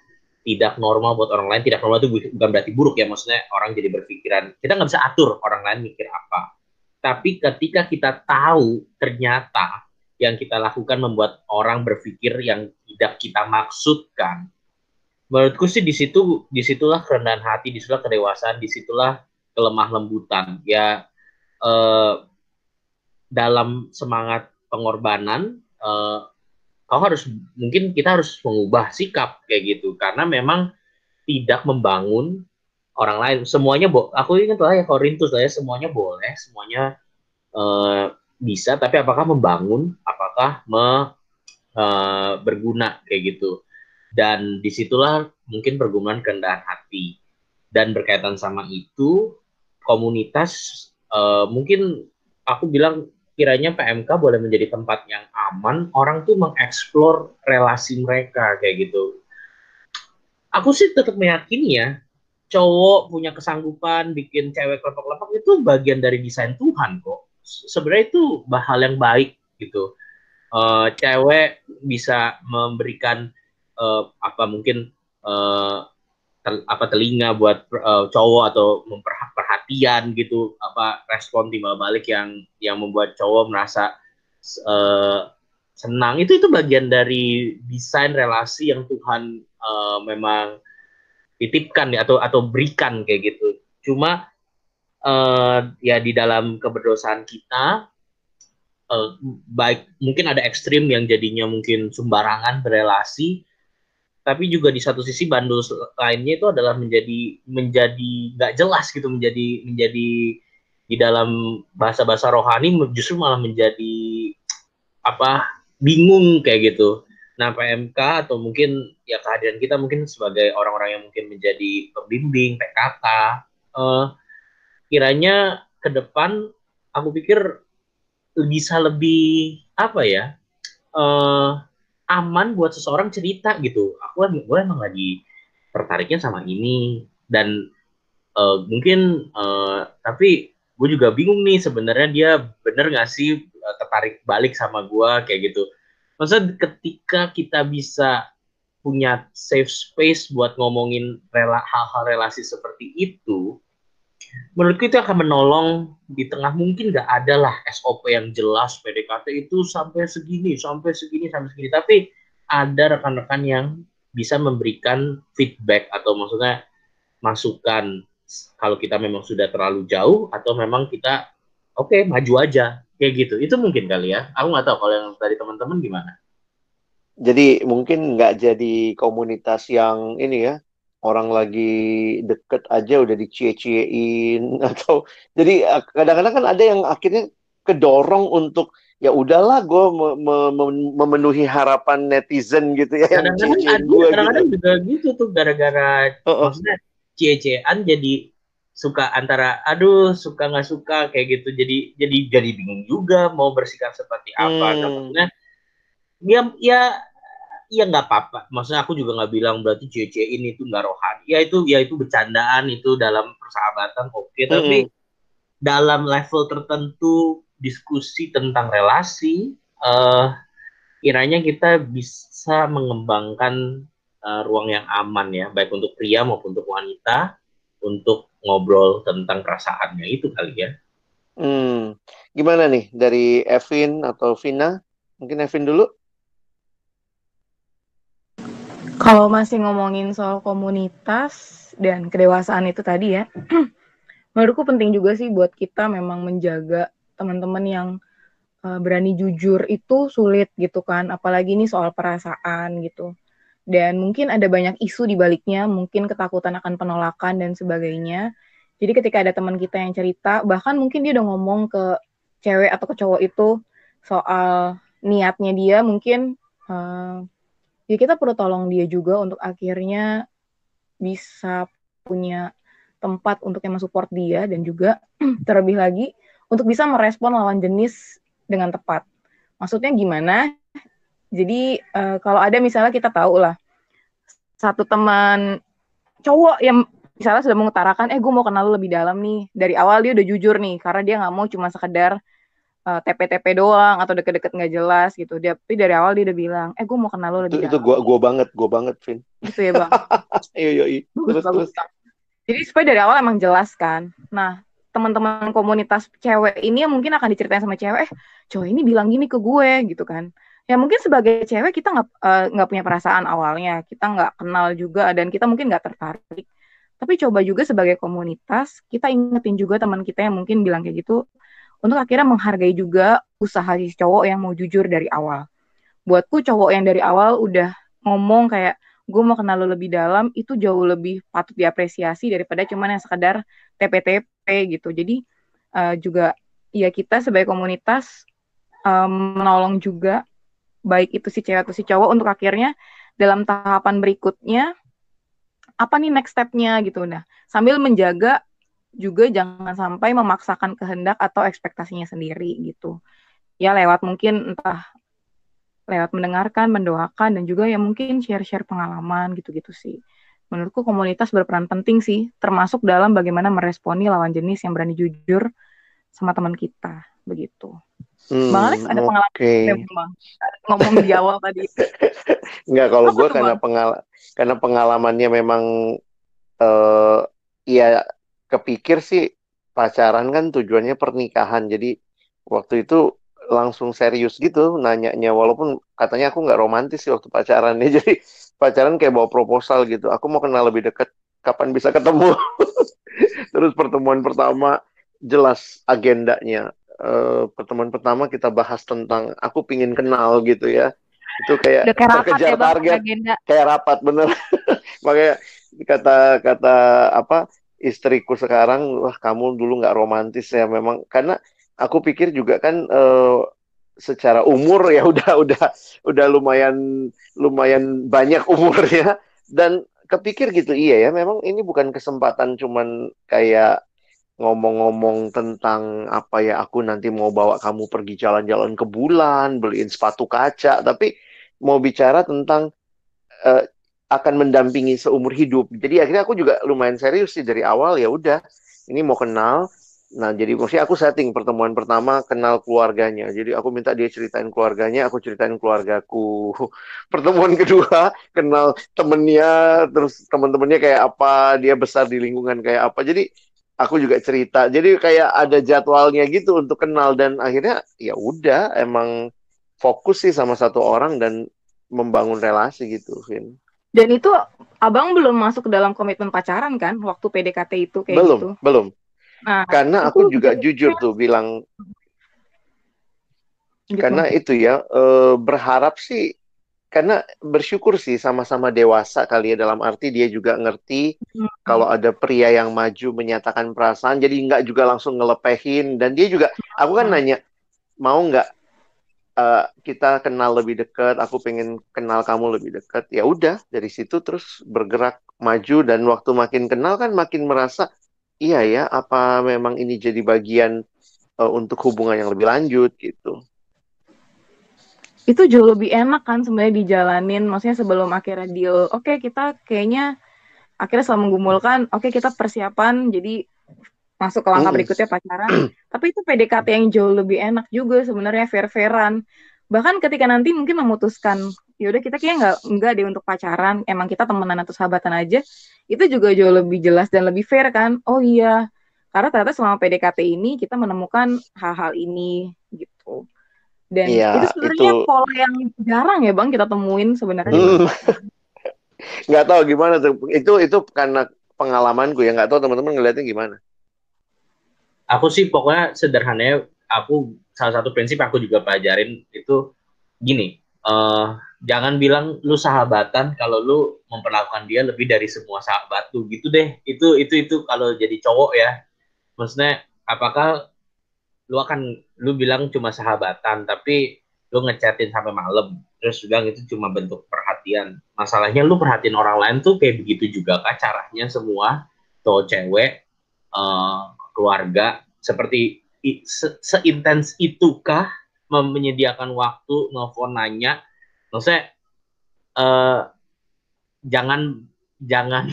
tidak normal buat orang lain. Tidak normal itu bukan berarti buruk ya, maksudnya orang jadi berpikiran kita nggak bisa atur orang lain mikir apa. Tapi ketika kita tahu ternyata yang kita lakukan membuat orang berpikir yang tidak kita maksudkan, menurutku sih di situ di situlah kerendahan hati, di situlah kedewasaan, di situlah kelemah lembutan. Ya eh, dalam semangat pengorbanan, eh, kau harus mungkin kita harus mengubah sikap kayak gitu. Karena memang tidak membangun orang lain. Semuanya bo aku ingat lah ya Korintus lah ya semuanya boleh semuanya eh, bisa. Tapi apakah membangun? Apakah me, eh, berguna kayak gitu? Dan di situlah mungkin pergumulan kerendahan hati. Dan berkaitan sama itu komunitas eh, mungkin aku bilang kiranya PMK boleh menjadi tempat yang aman orang tuh mengeksplor relasi mereka kayak gitu aku sih tetap meyakini ya cowok punya kesanggupan bikin cewek kelompok-kelompok itu bagian dari desain Tuhan kok. Sebenarnya itu hal yang baik gitu. Uh, cewek bisa memberikan uh, apa mungkin uh, tel, apa telinga buat uh, cowok atau memperhatian gitu apa respon timbal balik yang yang membuat cowok merasa uh, senang itu itu bagian dari desain relasi yang Tuhan uh, memang titipkan ya atau atau berikan kayak gitu. Cuma uh, ya di dalam keberdosaan kita uh, baik mungkin ada ekstrim yang jadinya mungkin sembarangan berelasi tapi juga di satu sisi bandul lainnya itu adalah menjadi menjadi nggak jelas gitu menjadi menjadi di dalam bahasa-bahasa rohani justru malah menjadi apa bingung kayak gitu. Nah, PMK atau mungkin ya kehadiran kita mungkin sebagai orang-orang yang mungkin menjadi pembimbing PKK, eh, kiranya ke depan aku pikir bisa lebih apa ya eh, aman buat seseorang cerita gitu. Aku gue emang lagi tertariknya sama ini dan eh, mungkin eh, tapi gue juga bingung nih sebenarnya dia bener gak sih tertarik balik sama gue kayak gitu maksudnya ketika kita bisa punya safe space buat ngomongin rela, hal-hal relasi seperti itu, menurutku itu akan menolong di tengah mungkin nggak ada lah SOP yang jelas PDKT itu sampai segini, sampai segini, sampai segini. Tapi ada rekan-rekan yang bisa memberikan feedback atau maksudnya masukan kalau kita memang sudah terlalu jauh atau memang kita oke okay, maju aja kayak gitu. Itu mungkin kali ya. Aku nggak tahu kalau yang dari teman-teman gimana. Jadi mungkin nggak jadi komunitas yang ini ya orang lagi deket aja udah dicie-ciein atau jadi kadang-kadang kan ada yang akhirnya kedorong untuk ya udahlah gue me me me memenuhi harapan netizen gitu ya kadang-kadang ada kadang-kadang gitu. juga gitu tuh gara-gara uh -uh. maksudnya cie-ciean jadi suka antara aduh suka nggak suka kayak gitu jadi jadi jadi bingung juga mau bersikap seperti apa hmm. maksudnya ya ya ya nggak apa-apa maksudnya aku juga nggak bilang berarti cewek ini tuh nggak rohani ya itu ya itu bercandaan itu dalam persahabatan oke okay. Mm-mm. tapi dalam level tertentu diskusi tentang relasi eh kiranya kita bisa mengembangkan eh, ruang yang aman ya baik untuk pria maupun untuk wanita untuk ngobrol tentang perasaannya itu kali ya Hmm. Gimana nih dari Evin atau Vina? Mungkin Evin dulu. Kalau masih ngomongin soal komunitas dan kedewasaan itu tadi ya, menurutku penting juga sih buat kita memang menjaga teman-teman yang uh, berani jujur itu sulit gitu kan, apalagi ini soal perasaan gitu. Dan mungkin ada banyak isu di baliknya, mungkin ketakutan akan penolakan dan sebagainya. Jadi ketika ada teman kita yang cerita, bahkan mungkin dia udah ngomong ke cewek atau ke cowok itu soal niatnya dia, mungkin uh, ya kita perlu tolong dia juga untuk akhirnya bisa punya tempat untuk yang mensupport dia dan juga terlebih lagi untuk bisa merespon lawan jenis dengan tepat. Maksudnya gimana? Jadi uh, kalau ada misalnya kita tahu lah satu teman cowok yang misalnya sudah mengutarakan, eh gue mau kenal lu lebih dalam nih. Dari awal dia udah jujur nih, karena dia nggak mau cuma sekedar uh, TP-TP doang atau deket-deket nggak jelas gitu. Dia, tapi dari awal dia udah bilang, eh gue mau kenal lu lebih Itu, itu gua gua banget, gua banget, Vin. Gitu ya bang. Iya, iya, iya. Bagus, Terus, bagus. terus. Jadi supaya dari awal emang jelas kan. Nah, teman-teman komunitas cewek ini yang mungkin akan diceritain sama cewek, eh cowok ini bilang gini ke gue gitu kan. Ya mungkin sebagai cewek kita nggak eh, nggak punya perasaan awalnya, kita nggak kenal juga dan kita mungkin nggak tertarik. Tapi coba juga sebagai komunitas kita ingetin juga teman kita yang mungkin bilang kayak gitu untuk akhirnya menghargai juga usaha si cowok yang mau jujur dari awal. Buatku cowok yang dari awal udah ngomong kayak gue mau kenal lo lebih dalam itu jauh lebih patut diapresiasi daripada cuman yang sekedar TP-TP gitu. Jadi uh, juga ya kita sebagai komunitas um, menolong juga baik itu si cewek atau si cowok untuk akhirnya dalam tahapan berikutnya apa nih next step-nya gitu nah sambil menjaga juga jangan sampai memaksakan kehendak atau ekspektasinya sendiri gitu ya lewat mungkin entah lewat mendengarkan, mendoakan, dan juga ya mungkin share-share pengalaman gitu-gitu sih. Menurutku komunitas berperan penting sih, termasuk dalam bagaimana meresponi lawan jenis yang berani jujur sama teman kita, begitu. Hmm, Bang Alex ada pengalaman. Bang? ngomong di awal tadi. Enggak, kalau gue karena Bang? pengal karena pengalamannya memang eh ya kepikir sih pacaran kan tujuannya pernikahan. Jadi waktu itu langsung serius gitu nanyanya walaupun katanya aku nggak romantis sih waktu pacarannya. Jadi pacaran kayak bawa proposal gitu. Aku mau kenal lebih dekat, kapan bisa ketemu? Terus pertemuan pertama jelas agendanya. Eh, pertemuan pertama kita bahas tentang aku pingin kenal gitu ya. Itu kayak Udah kayak rapat terkejar ya target agenda. kayak rapat bener makanya kata kata apa istriku sekarang wah kamu dulu nggak romantis ya memang. Karena aku pikir juga kan eh, secara umur ya udah udah udah lumayan lumayan banyak umurnya. Dan kepikir gitu iya ya memang ini bukan kesempatan cuman kayak ngomong-ngomong tentang apa ya aku nanti mau bawa kamu pergi jalan-jalan ke bulan beliin sepatu kaca. Tapi mau bicara tentang eh, akan mendampingi seumur hidup. Jadi akhirnya aku juga lumayan serius sih dari awal ya udah ini mau kenal. Nah, jadi maksudnya aku setting pertemuan pertama kenal keluarganya. Jadi aku minta dia ceritain keluarganya, aku ceritain keluargaku. Pertemuan kedua kenal temennya, terus teman-temannya kayak apa, dia besar di lingkungan kayak apa. Jadi aku juga cerita. Jadi kayak ada jadwalnya gitu untuk kenal dan akhirnya ya udah emang fokus sih sama satu orang dan membangun relasi gitu, Vin. Dan itu abang belum masuk ke dalam komitmen pacaran kan, waktu PDKT itu kayak belum, gitu. belum. Nah, Karena aku juga jujur tuh bilang gitu. karena itu ya eh, berharap sih karena bersyukur sih sama-sama dewasa kali ya dalam arti dia juga ngerti Hmm. kalau ada pria yang maju menyatakan perasaan jadi nggak juga langsung ngelepehin dan dia juga aku kan Hmm. nanya mau nggak eh, kita kenal lebih dekat aku pengen kenal kamu lebih dekat. Ya udah dari situ terus bergerak maju dan waktu makin kenal kan makin merasa iya ya apa memang ini jadi bagian eh, untuk hubungan yang lebih lanjut gitu. Itu jauh lebih enak kan sebenarnya dijalanin maksudnya sebelum akhirnya deal. Oke okay, kita kayaknya akhirnya setelah menggumulkan oke okay, kita persiapan jadi masuk ke langkah mm. berikutnya pacaran tapi itu PDKT yang jauh lebih enak juga sebenarnya fair-fairan bahkan ketika nanti mungkin memutuskan ya udah kita kayaknya nggak nggak deh untuk pacaran emang kita temenan atau sahabatan aja itu juga jauh lebih jelas dan lebih fair kan oh iya karena ternyata selama PDKT ini kita menemukan hal-hal ini gitu dan iya, itu sebenarnya itu... pola yang jarang ya bang kita temuin sebenarnya. Hmm. nggak tahu gimana tuh. Itu itu karena pengalamanku ya nggak tahu teman-teman ngeliatnya gimana. Aku sih pokoknya sederhananya aku salah satu prinsip aku juga pelajarin itu gini. Uh, jangan bilang lu sahabatan kalau lu memperlakukan dia lebih dari semua sahabat tuh gitu deh. Itu itu itu kalau jadi cowok ya. Maksudnya apakah lu akan lu bilang cuma sahabatan tapi lu ngechatin sampai malam terus bilang itu cuma bentuk perhatian masalahnya lu perhatiin orang lain tuh kayak begitu juga kah caranya semua cowok cewek uh, keluarga seperti se seintens itukah menyediakan waktu nelfon nanya? Maksudnya uh, jangan jangan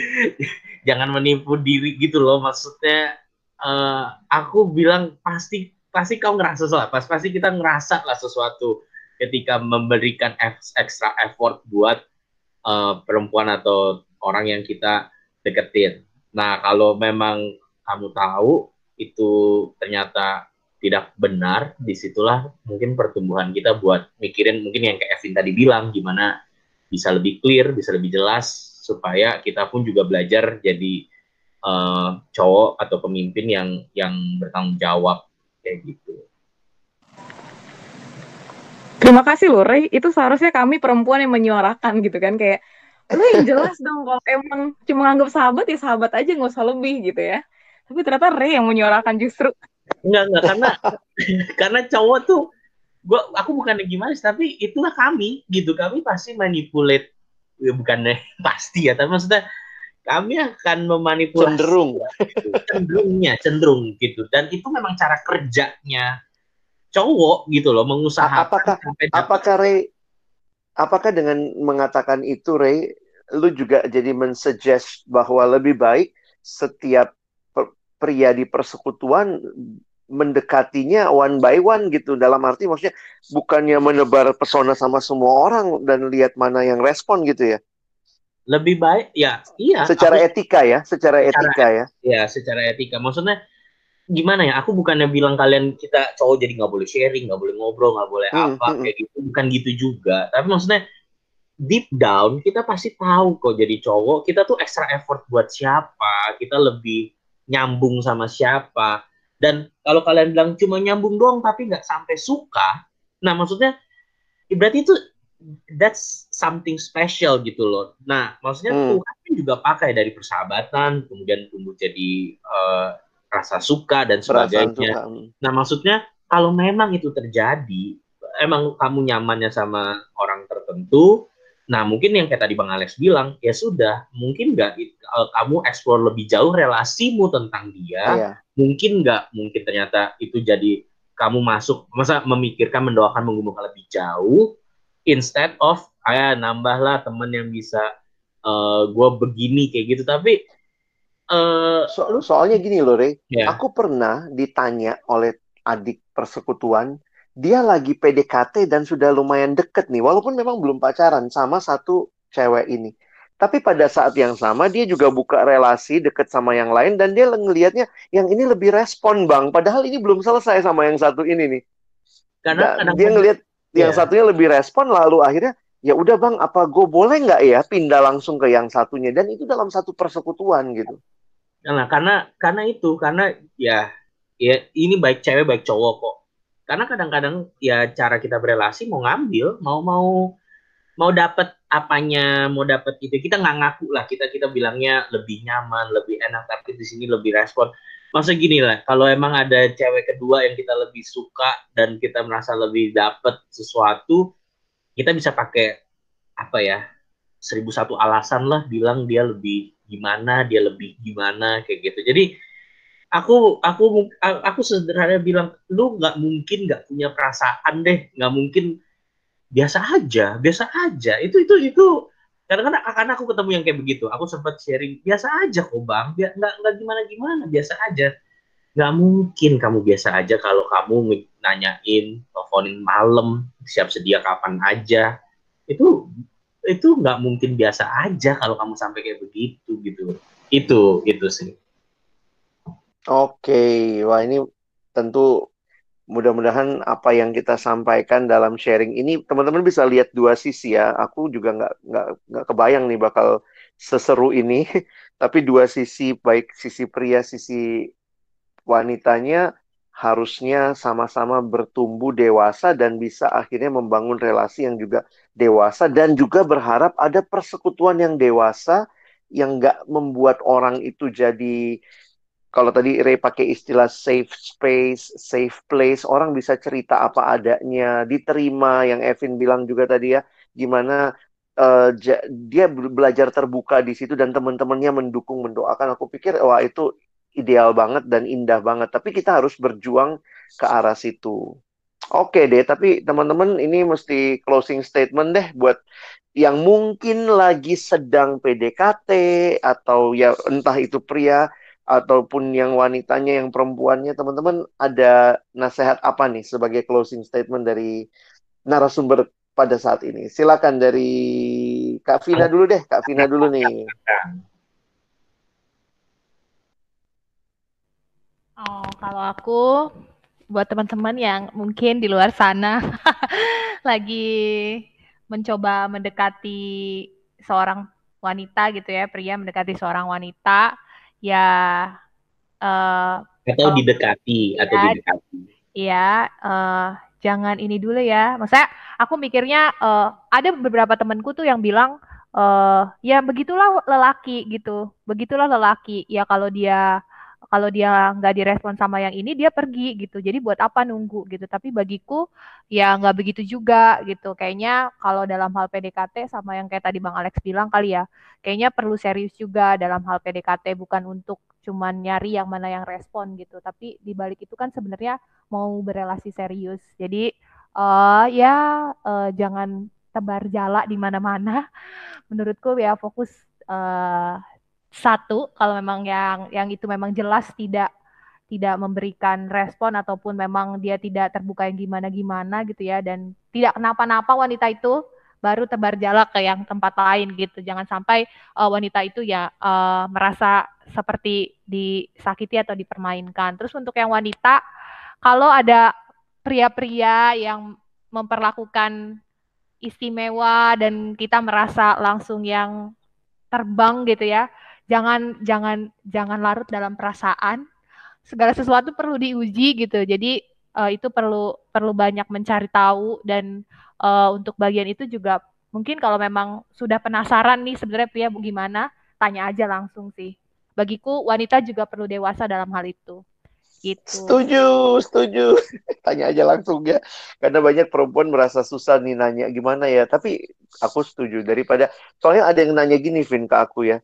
jangan menipu diri gitu loh. Maksudnya uh, aku bilang pasti pasti kau ngerasa salah. Pas pasti kita ngerasa lah sesuatu ketika memberikan extra effort buat uh, perempuan atau orang yang kita deketin. Nah kalau memang kamu tahu itu ternyata tidak benar, di situlah mungkin pertumbuhan kita buat mikirin mungkin yang kayak Evin tadi bilang gimana bisa lebih clear, bisa lebih jelas supaya kita pun juga belajar jadi uh, cowok atau pemimpin yang yang bertanggung jawab kayak gitu. Terima kasih loh Ray, itu seharusnya kami perempuan yang menyuarakan gitu kan kayak lu yang jelas dong kalau emang cuma anggap sahabat ya sahabat aja nggak usah lebih gitu ya. Tapi ternyata Ray yang menyuarakan justru. Enggak enggak karena karena cowok tuh gua aku bukan gimana tapi itulah kami gitu kami pasti manipulate ya bukannya pasti ya tapi maksudnya kami akan memanipulasi cenderung gitu. cenderungnya cenderung gitu dan itu memang cara kerjanya cowok gitu loh mengusahakan apakah apakah Ray apakah dengan mengatakan itu Ray lu juga jadi mensuggest bahwa lebih baik setiap pria di persekutuan mendekatinya one by one gitu. Dalam arti maksudnya bukannya menebar pesona sama semua orang dan lihat mana yang respon gitu ya? Lebih baik ya iya secara aku, etika ya secara, secara etika ya. Ya secara etika. Maksudnya gimana ya aku bukannya bilang kalian kita cowok jadi nggak boleh sharing nggak boleh ngobrol nggak boleh hmm, apa hmm. kayak gitu. Bukan gitu juga. Tapi maksudnya deep down kita pasti tahu kok jadi cowok. Kita tuh extra effort buat siapa? Kita lebih nyambung sama siapa dan kalau kalian bilang cuma nyambung doang tapi nggak sampai suka nah maksudnya berarti itu that's something special gitu loh. Nah, maksudnya hmm. Tuhan kan juga pakai dari persahabatan, kemudian tumbuh jadi uh, rasa suka dan sebagainya. Nah, maksudnya kalau memang itu terjadi, emang kamu nyamannya sama orang tertentu, nah mungkin yang kayak tadi Bang Alex bilang, ya sudah, mungkin nggak uh, kamu explore lebih jauh relasimu tentang dia, iya. mungkin nggak, mungkin ternyata itu jadi kamu masuk, masa memikirkan, mendoakan, menggumulkan lebih jauh, instead of ayah nambahlah temen yang bisa uh, eh, gue begini kayak gitu tapi uh, so, soalnya gini loh Rey yeah. aku pernah ditanya oleh adik persekutuan dia lagi PDKT dan sudah lumayan deket nih walaupun memang belum pacaran sama satu cewek ini. Tapi pada saat yang sama dia juga buka relasi deket sama yang lain dan dia ngelihatnya yang ini lebih respon bang. Padahal ini belum selesai sama yang satu ini nih. Karena dia ngelihat yang yeah. satunya lebih respon lalu akhirnya ya udah bang apa gue boleh nggak ya pindah langsung ke yang satunya? Dan itu dalam satu persekutuan gitu. Karena karena karena itu karena ya ya ini baik cewek baik cowok kok karena kadang-kadang ya cara kita berelasi mau ngambil mau mau mau dapat apanya mau dapat itu kita nggak ngaku lah. Kita kita bilangnya lebih nyaman lebih enak tapi di sini lebih respon. Maksud gini lah kalau emang ada cewek kedua yang kita lebih suka dan kita merasa lebih dapet sesuatu kita bisa pakai apa ya seribu satu alasan lah bilang dia lebih gimana dia lebih gimana kayak gitu. Jadi aku aku aku sederhana bilang lu nggak mungkin nggak punya perasaan deh nggak mungkin biasa aja biasa aja. Itu itu itu. Kadang-kadang akan aku ketemu yang kayak begitu aku sempat sharing biasa aja kok bang. Nggak nggak gimana gimana biasa aja. Nggak mungkin kamu biasa aja kalau kamu nanyain teleponin malam siap sedia kapan aja. Itu itu nggak mungkin biasa aja kalau kamu sampai kayak begitu gitu. Itu itu sih oke wah ini tentu mudah-mudahan apa yang kita sampaikan dalam sharing ini teman-teman bisa lihat dua sisi ya. Aku juga nggak nggak nggak kebayang nih bakal seseru ini. Tapi dua sisi baik sisi pria sisi wanitanya harusnya sama-sama bertumbuh dewasa dan bisa akhirnya membangun relasi yang juga dewasa dan juga berharap ada persekutuan yang dewasa yang nggak membuat orang itu jadi kalau tadi Ray pakai istilah safe space, safe place, orang bisa cerita apa adanya, diterima yang Evin bilang juga tadi ya, gimana uh, dia belajar terbuka di situ dan teman-temannya mendukung, mendoakan. Aku pikir wah itu ideal banget dan indah banget. Tapi kita harus berjuang ke arah situ. Oke deh, tapi teman-teman ini mesti closing statement deh buat yang mungkin lagi sedang PDKT atau ya entah itu pria ataupun yang wanitanya yang perempuannya teman-teman ada nasihat apa nih sebagai closing statement dari narasumber pada saat ini? Silakan dari Kak Vina dulu deh. Kak Vina dulu nih. Oh kalau aku buat teman-teman yang mungkin di luar sana lagi mencoba mendekati seorang wanita gitu ya pria mendekati seorang wanita ya uh, atau oh, didekati ya, atau didekati. Iya, uh, jangan ini dulu ya. Maksudnya aku mikirnya uh, ada beberapa temanku tuh yang bilang uh, ya begitulah lelaki gitu. Begitulah lelaki. Ya kalau dia kalau dia nggak direspon sama yang ini dia pergi gitu. Jadi buat apa nunggu gitu? Tapi bagiku ya nggak begitu juga gitu. Kayaknya kalau dalam hal PDKT sama yang kayak tadi Bang Alex bilang kali ya kayaknya perlu serius juga dalam hal PDKT bukan untuk cuman nyari yang mana yang respon gitu. Tapi di balik itu kan sebenarnya mau berelasi serius. Jadi uh, ya uh, jangan tebar jala di mana-mana. Menurutku ya fokus uh, satu kalau memang yang yang itu memang jelas tidak tidak memberikan respon ataupun memang dia tidak terbuka yang gimana-gimana gitu ya dan tidak kenapa-napa wanita itu baru tebar jala ke yang tempat lain gitu. Jangan sampai uh, wanita itu ya uh, merasa seperti disakiti atau dipermainkan. Terus untuk yang wanita kalau ada pria-pria yang memperlakukan istimewa dan kita merasa langsung yang terbang gitu ya jangan jangan jangan larut dalam perasaan segala sesuatu perlu diuji gitu jadi uh, itu perlu perlu banyak mencari tahu dan uh, untuk bagian itu juga mungkin kalau memang sudah penasaran nih sebenarnya pria gimana tanya aja langsung sih bagiku wanita juga perlu dewasa dalam hal itu gitu. Setuju, setuju. Tanya aja langsung ya. Karena banyak perempuan merasa susah nih nanya gimana ya. Tapi aku setuju daripada soalnya ada yang nanya gini Vin ke aku ya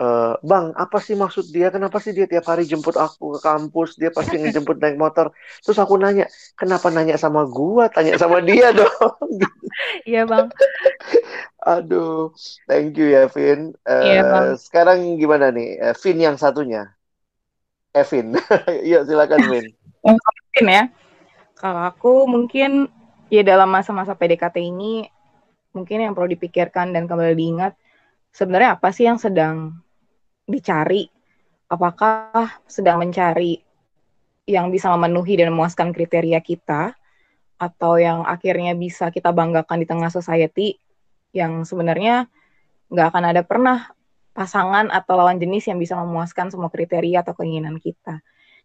uh, bang apa sih maksud dia? Kenapa sih dia tiap hari jemput aku ke kampus? Dia pasti ngejemput naik motor. Terus aku nanya kenapa nanya sama gua? Tanya sama dia dong. Iya bang. Aduh thank you ya Vin. Uh, iya bang. sekarang gimana nih? Uh, Vin yang satunya. Evin yuk silakan Vin. Vin ya. Kalau aku mungkin ya dalam masa-masa PDKT ini mungkin yang perlu dipikirkan dan kembali diingat sebenarnya apa sih yang sedang dicari apakah sedang mencari yang bisa memenuhi dan memuaskan kriteria kita atau yang akhirnya bisa kita banggakan di tengah society yang sebenarnya nggak akan ada pernah pasangan atau lawan jenis yang bisa memuaskan semua kriteria atau keinginan kita.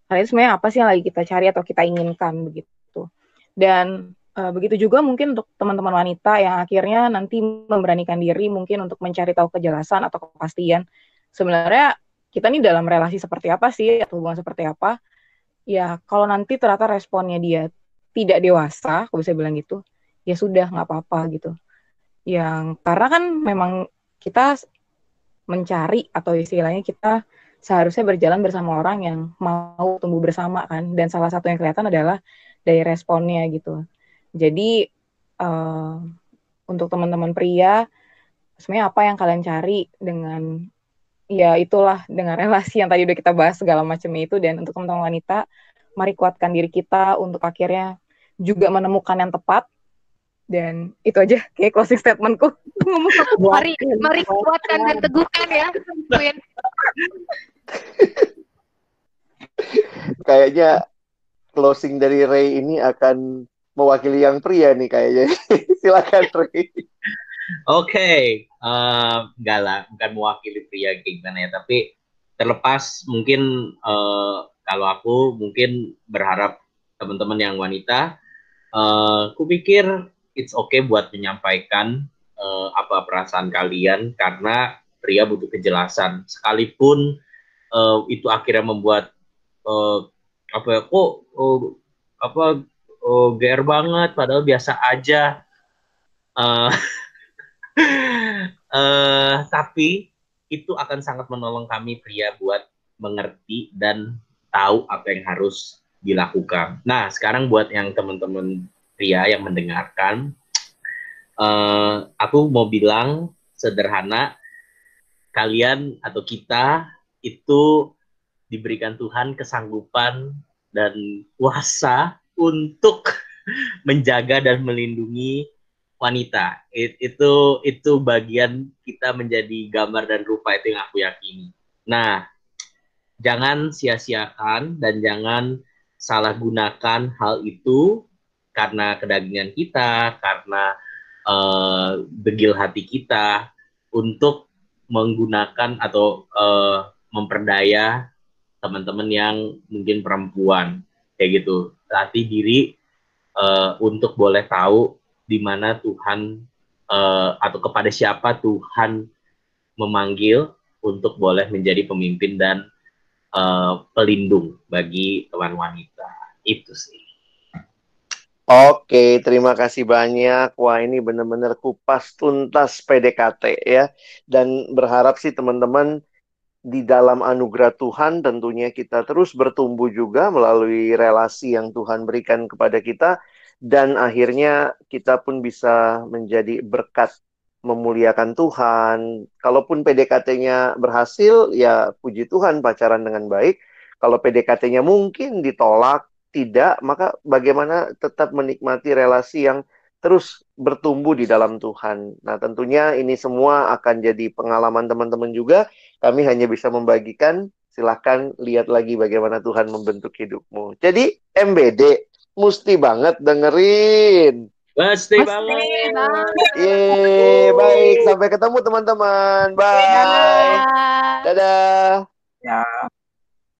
Karena itu sebenarnya apa sih yang lagi kita cari atau kita inginkan begitu. Dan e, begitu juga mungkin untuk teman-teman wanita yang akhirnya nanti memberanikan diri mungkin untuk mencari tahu kejelasan atau kepastian. Sebenarnya kita nih dalam relasi seperti apa sih atau hubungan seperti apa? Ya kalau nanti ternyata responnya dia tidak dewasa aku bisa bilang gitu ya sudah nggak apa-apa gitu. Yang karena kan memang kita mencari atau istilahnya kita seharusnya berjalan bersama orang yang mau tumbuh bersama kan. Dan salah satu yang kelihatan adalah dari responnya gitu jadi uh, untuk teman-teman pria, sebenarnya apa yang kalian cari dengan ya itulah dengan relasi yang tadi udah kita bahas segala macamnya itu. Dan untuk teman-teman wanita, mari kuatkan diri kita untuk akhirnya juga menemukan yang tepat. Dan itu aja kayak closing statementku. Mari mari kuatkan dan teguhkan ya Queen. Kayaknya closing dari Ray ini akan mewakili yang pria nih kayaknya silakan Ray Oke, okay. uh, enggak lah, bukan mewakili pria gimana ya, tapi terlepas mungkin uh, kalau aku mungkin berharap teman-teman yang wanita, uh, aku pikir it's okay buat menyampaikan uh, apa perasaan kalian karena pria butuh kejelasan, sekalipun uh, itu akhirnya membuat uh, apa ya, kok uh, apa uh, GR banget, padahal biasa aja. Uh, uh, tapi itu akan sangat menolong kami pria buat mengerti dan tahu apa yang harus dilakukan. Nah, sekarang buat yang teman-teman pria yang mendengarkan, uh, aku mau bilang sederhana, kalian atau kita itu diberikan Tuhan kesanggupan dan kuasa untuk menjaga dan melindungi wanita. It, itu itu bagian kita menjadi gambar dan rupa itu yang aku yakini. Nah, jangan sia-siakan dan jangan salah gunakan hal itu karena kedagingan kita, karena uh, hati kita untuk menggunakan atau uh, memperdaya teman-teman yang mungkin perempuan kayak gitu. Latih diri uh, untuk boleh tahu di mana Tuhan uh, atau kepada siapa Tuhan memanggil untuk boleh menjadi pemimpin dan uh, pelindung bagi teman wanita. Itu sih. Oke, terima kasih banyak. Wah, ini benar-benar kupas tuntas PDKT ya. Dan berharap sih teman-teman di dalam anugerah Tuhan tentunya kita terus bertumbuh juga melalui relasi yang Tuhan berikan kepada kita dan akhirnya kita pun bisa menjadi berkat memuliakan Tuhan. Kalaupun PDKT-nya berhasil, ya puji Tuhan pacaran dengan baik. Kalau PDKT-nya mungkin ditolak, tidak, maka bagaimana tetap menikmati relasi yang terus bertumbuh di dalam Tuhan. Nah, tentunya ini semua akan jadi pengalaman teman-teman juga. Kami hanya bisa membagikan. Silahkan lihat lagi bagaimana Tuhan membentuk hidupmu. Jadi, MBD, mesti banget dengerin. Mesti, banget. Yeay, baik. Sampai ketemu teman-teman. Bye. Dadah. Dadah. Ya.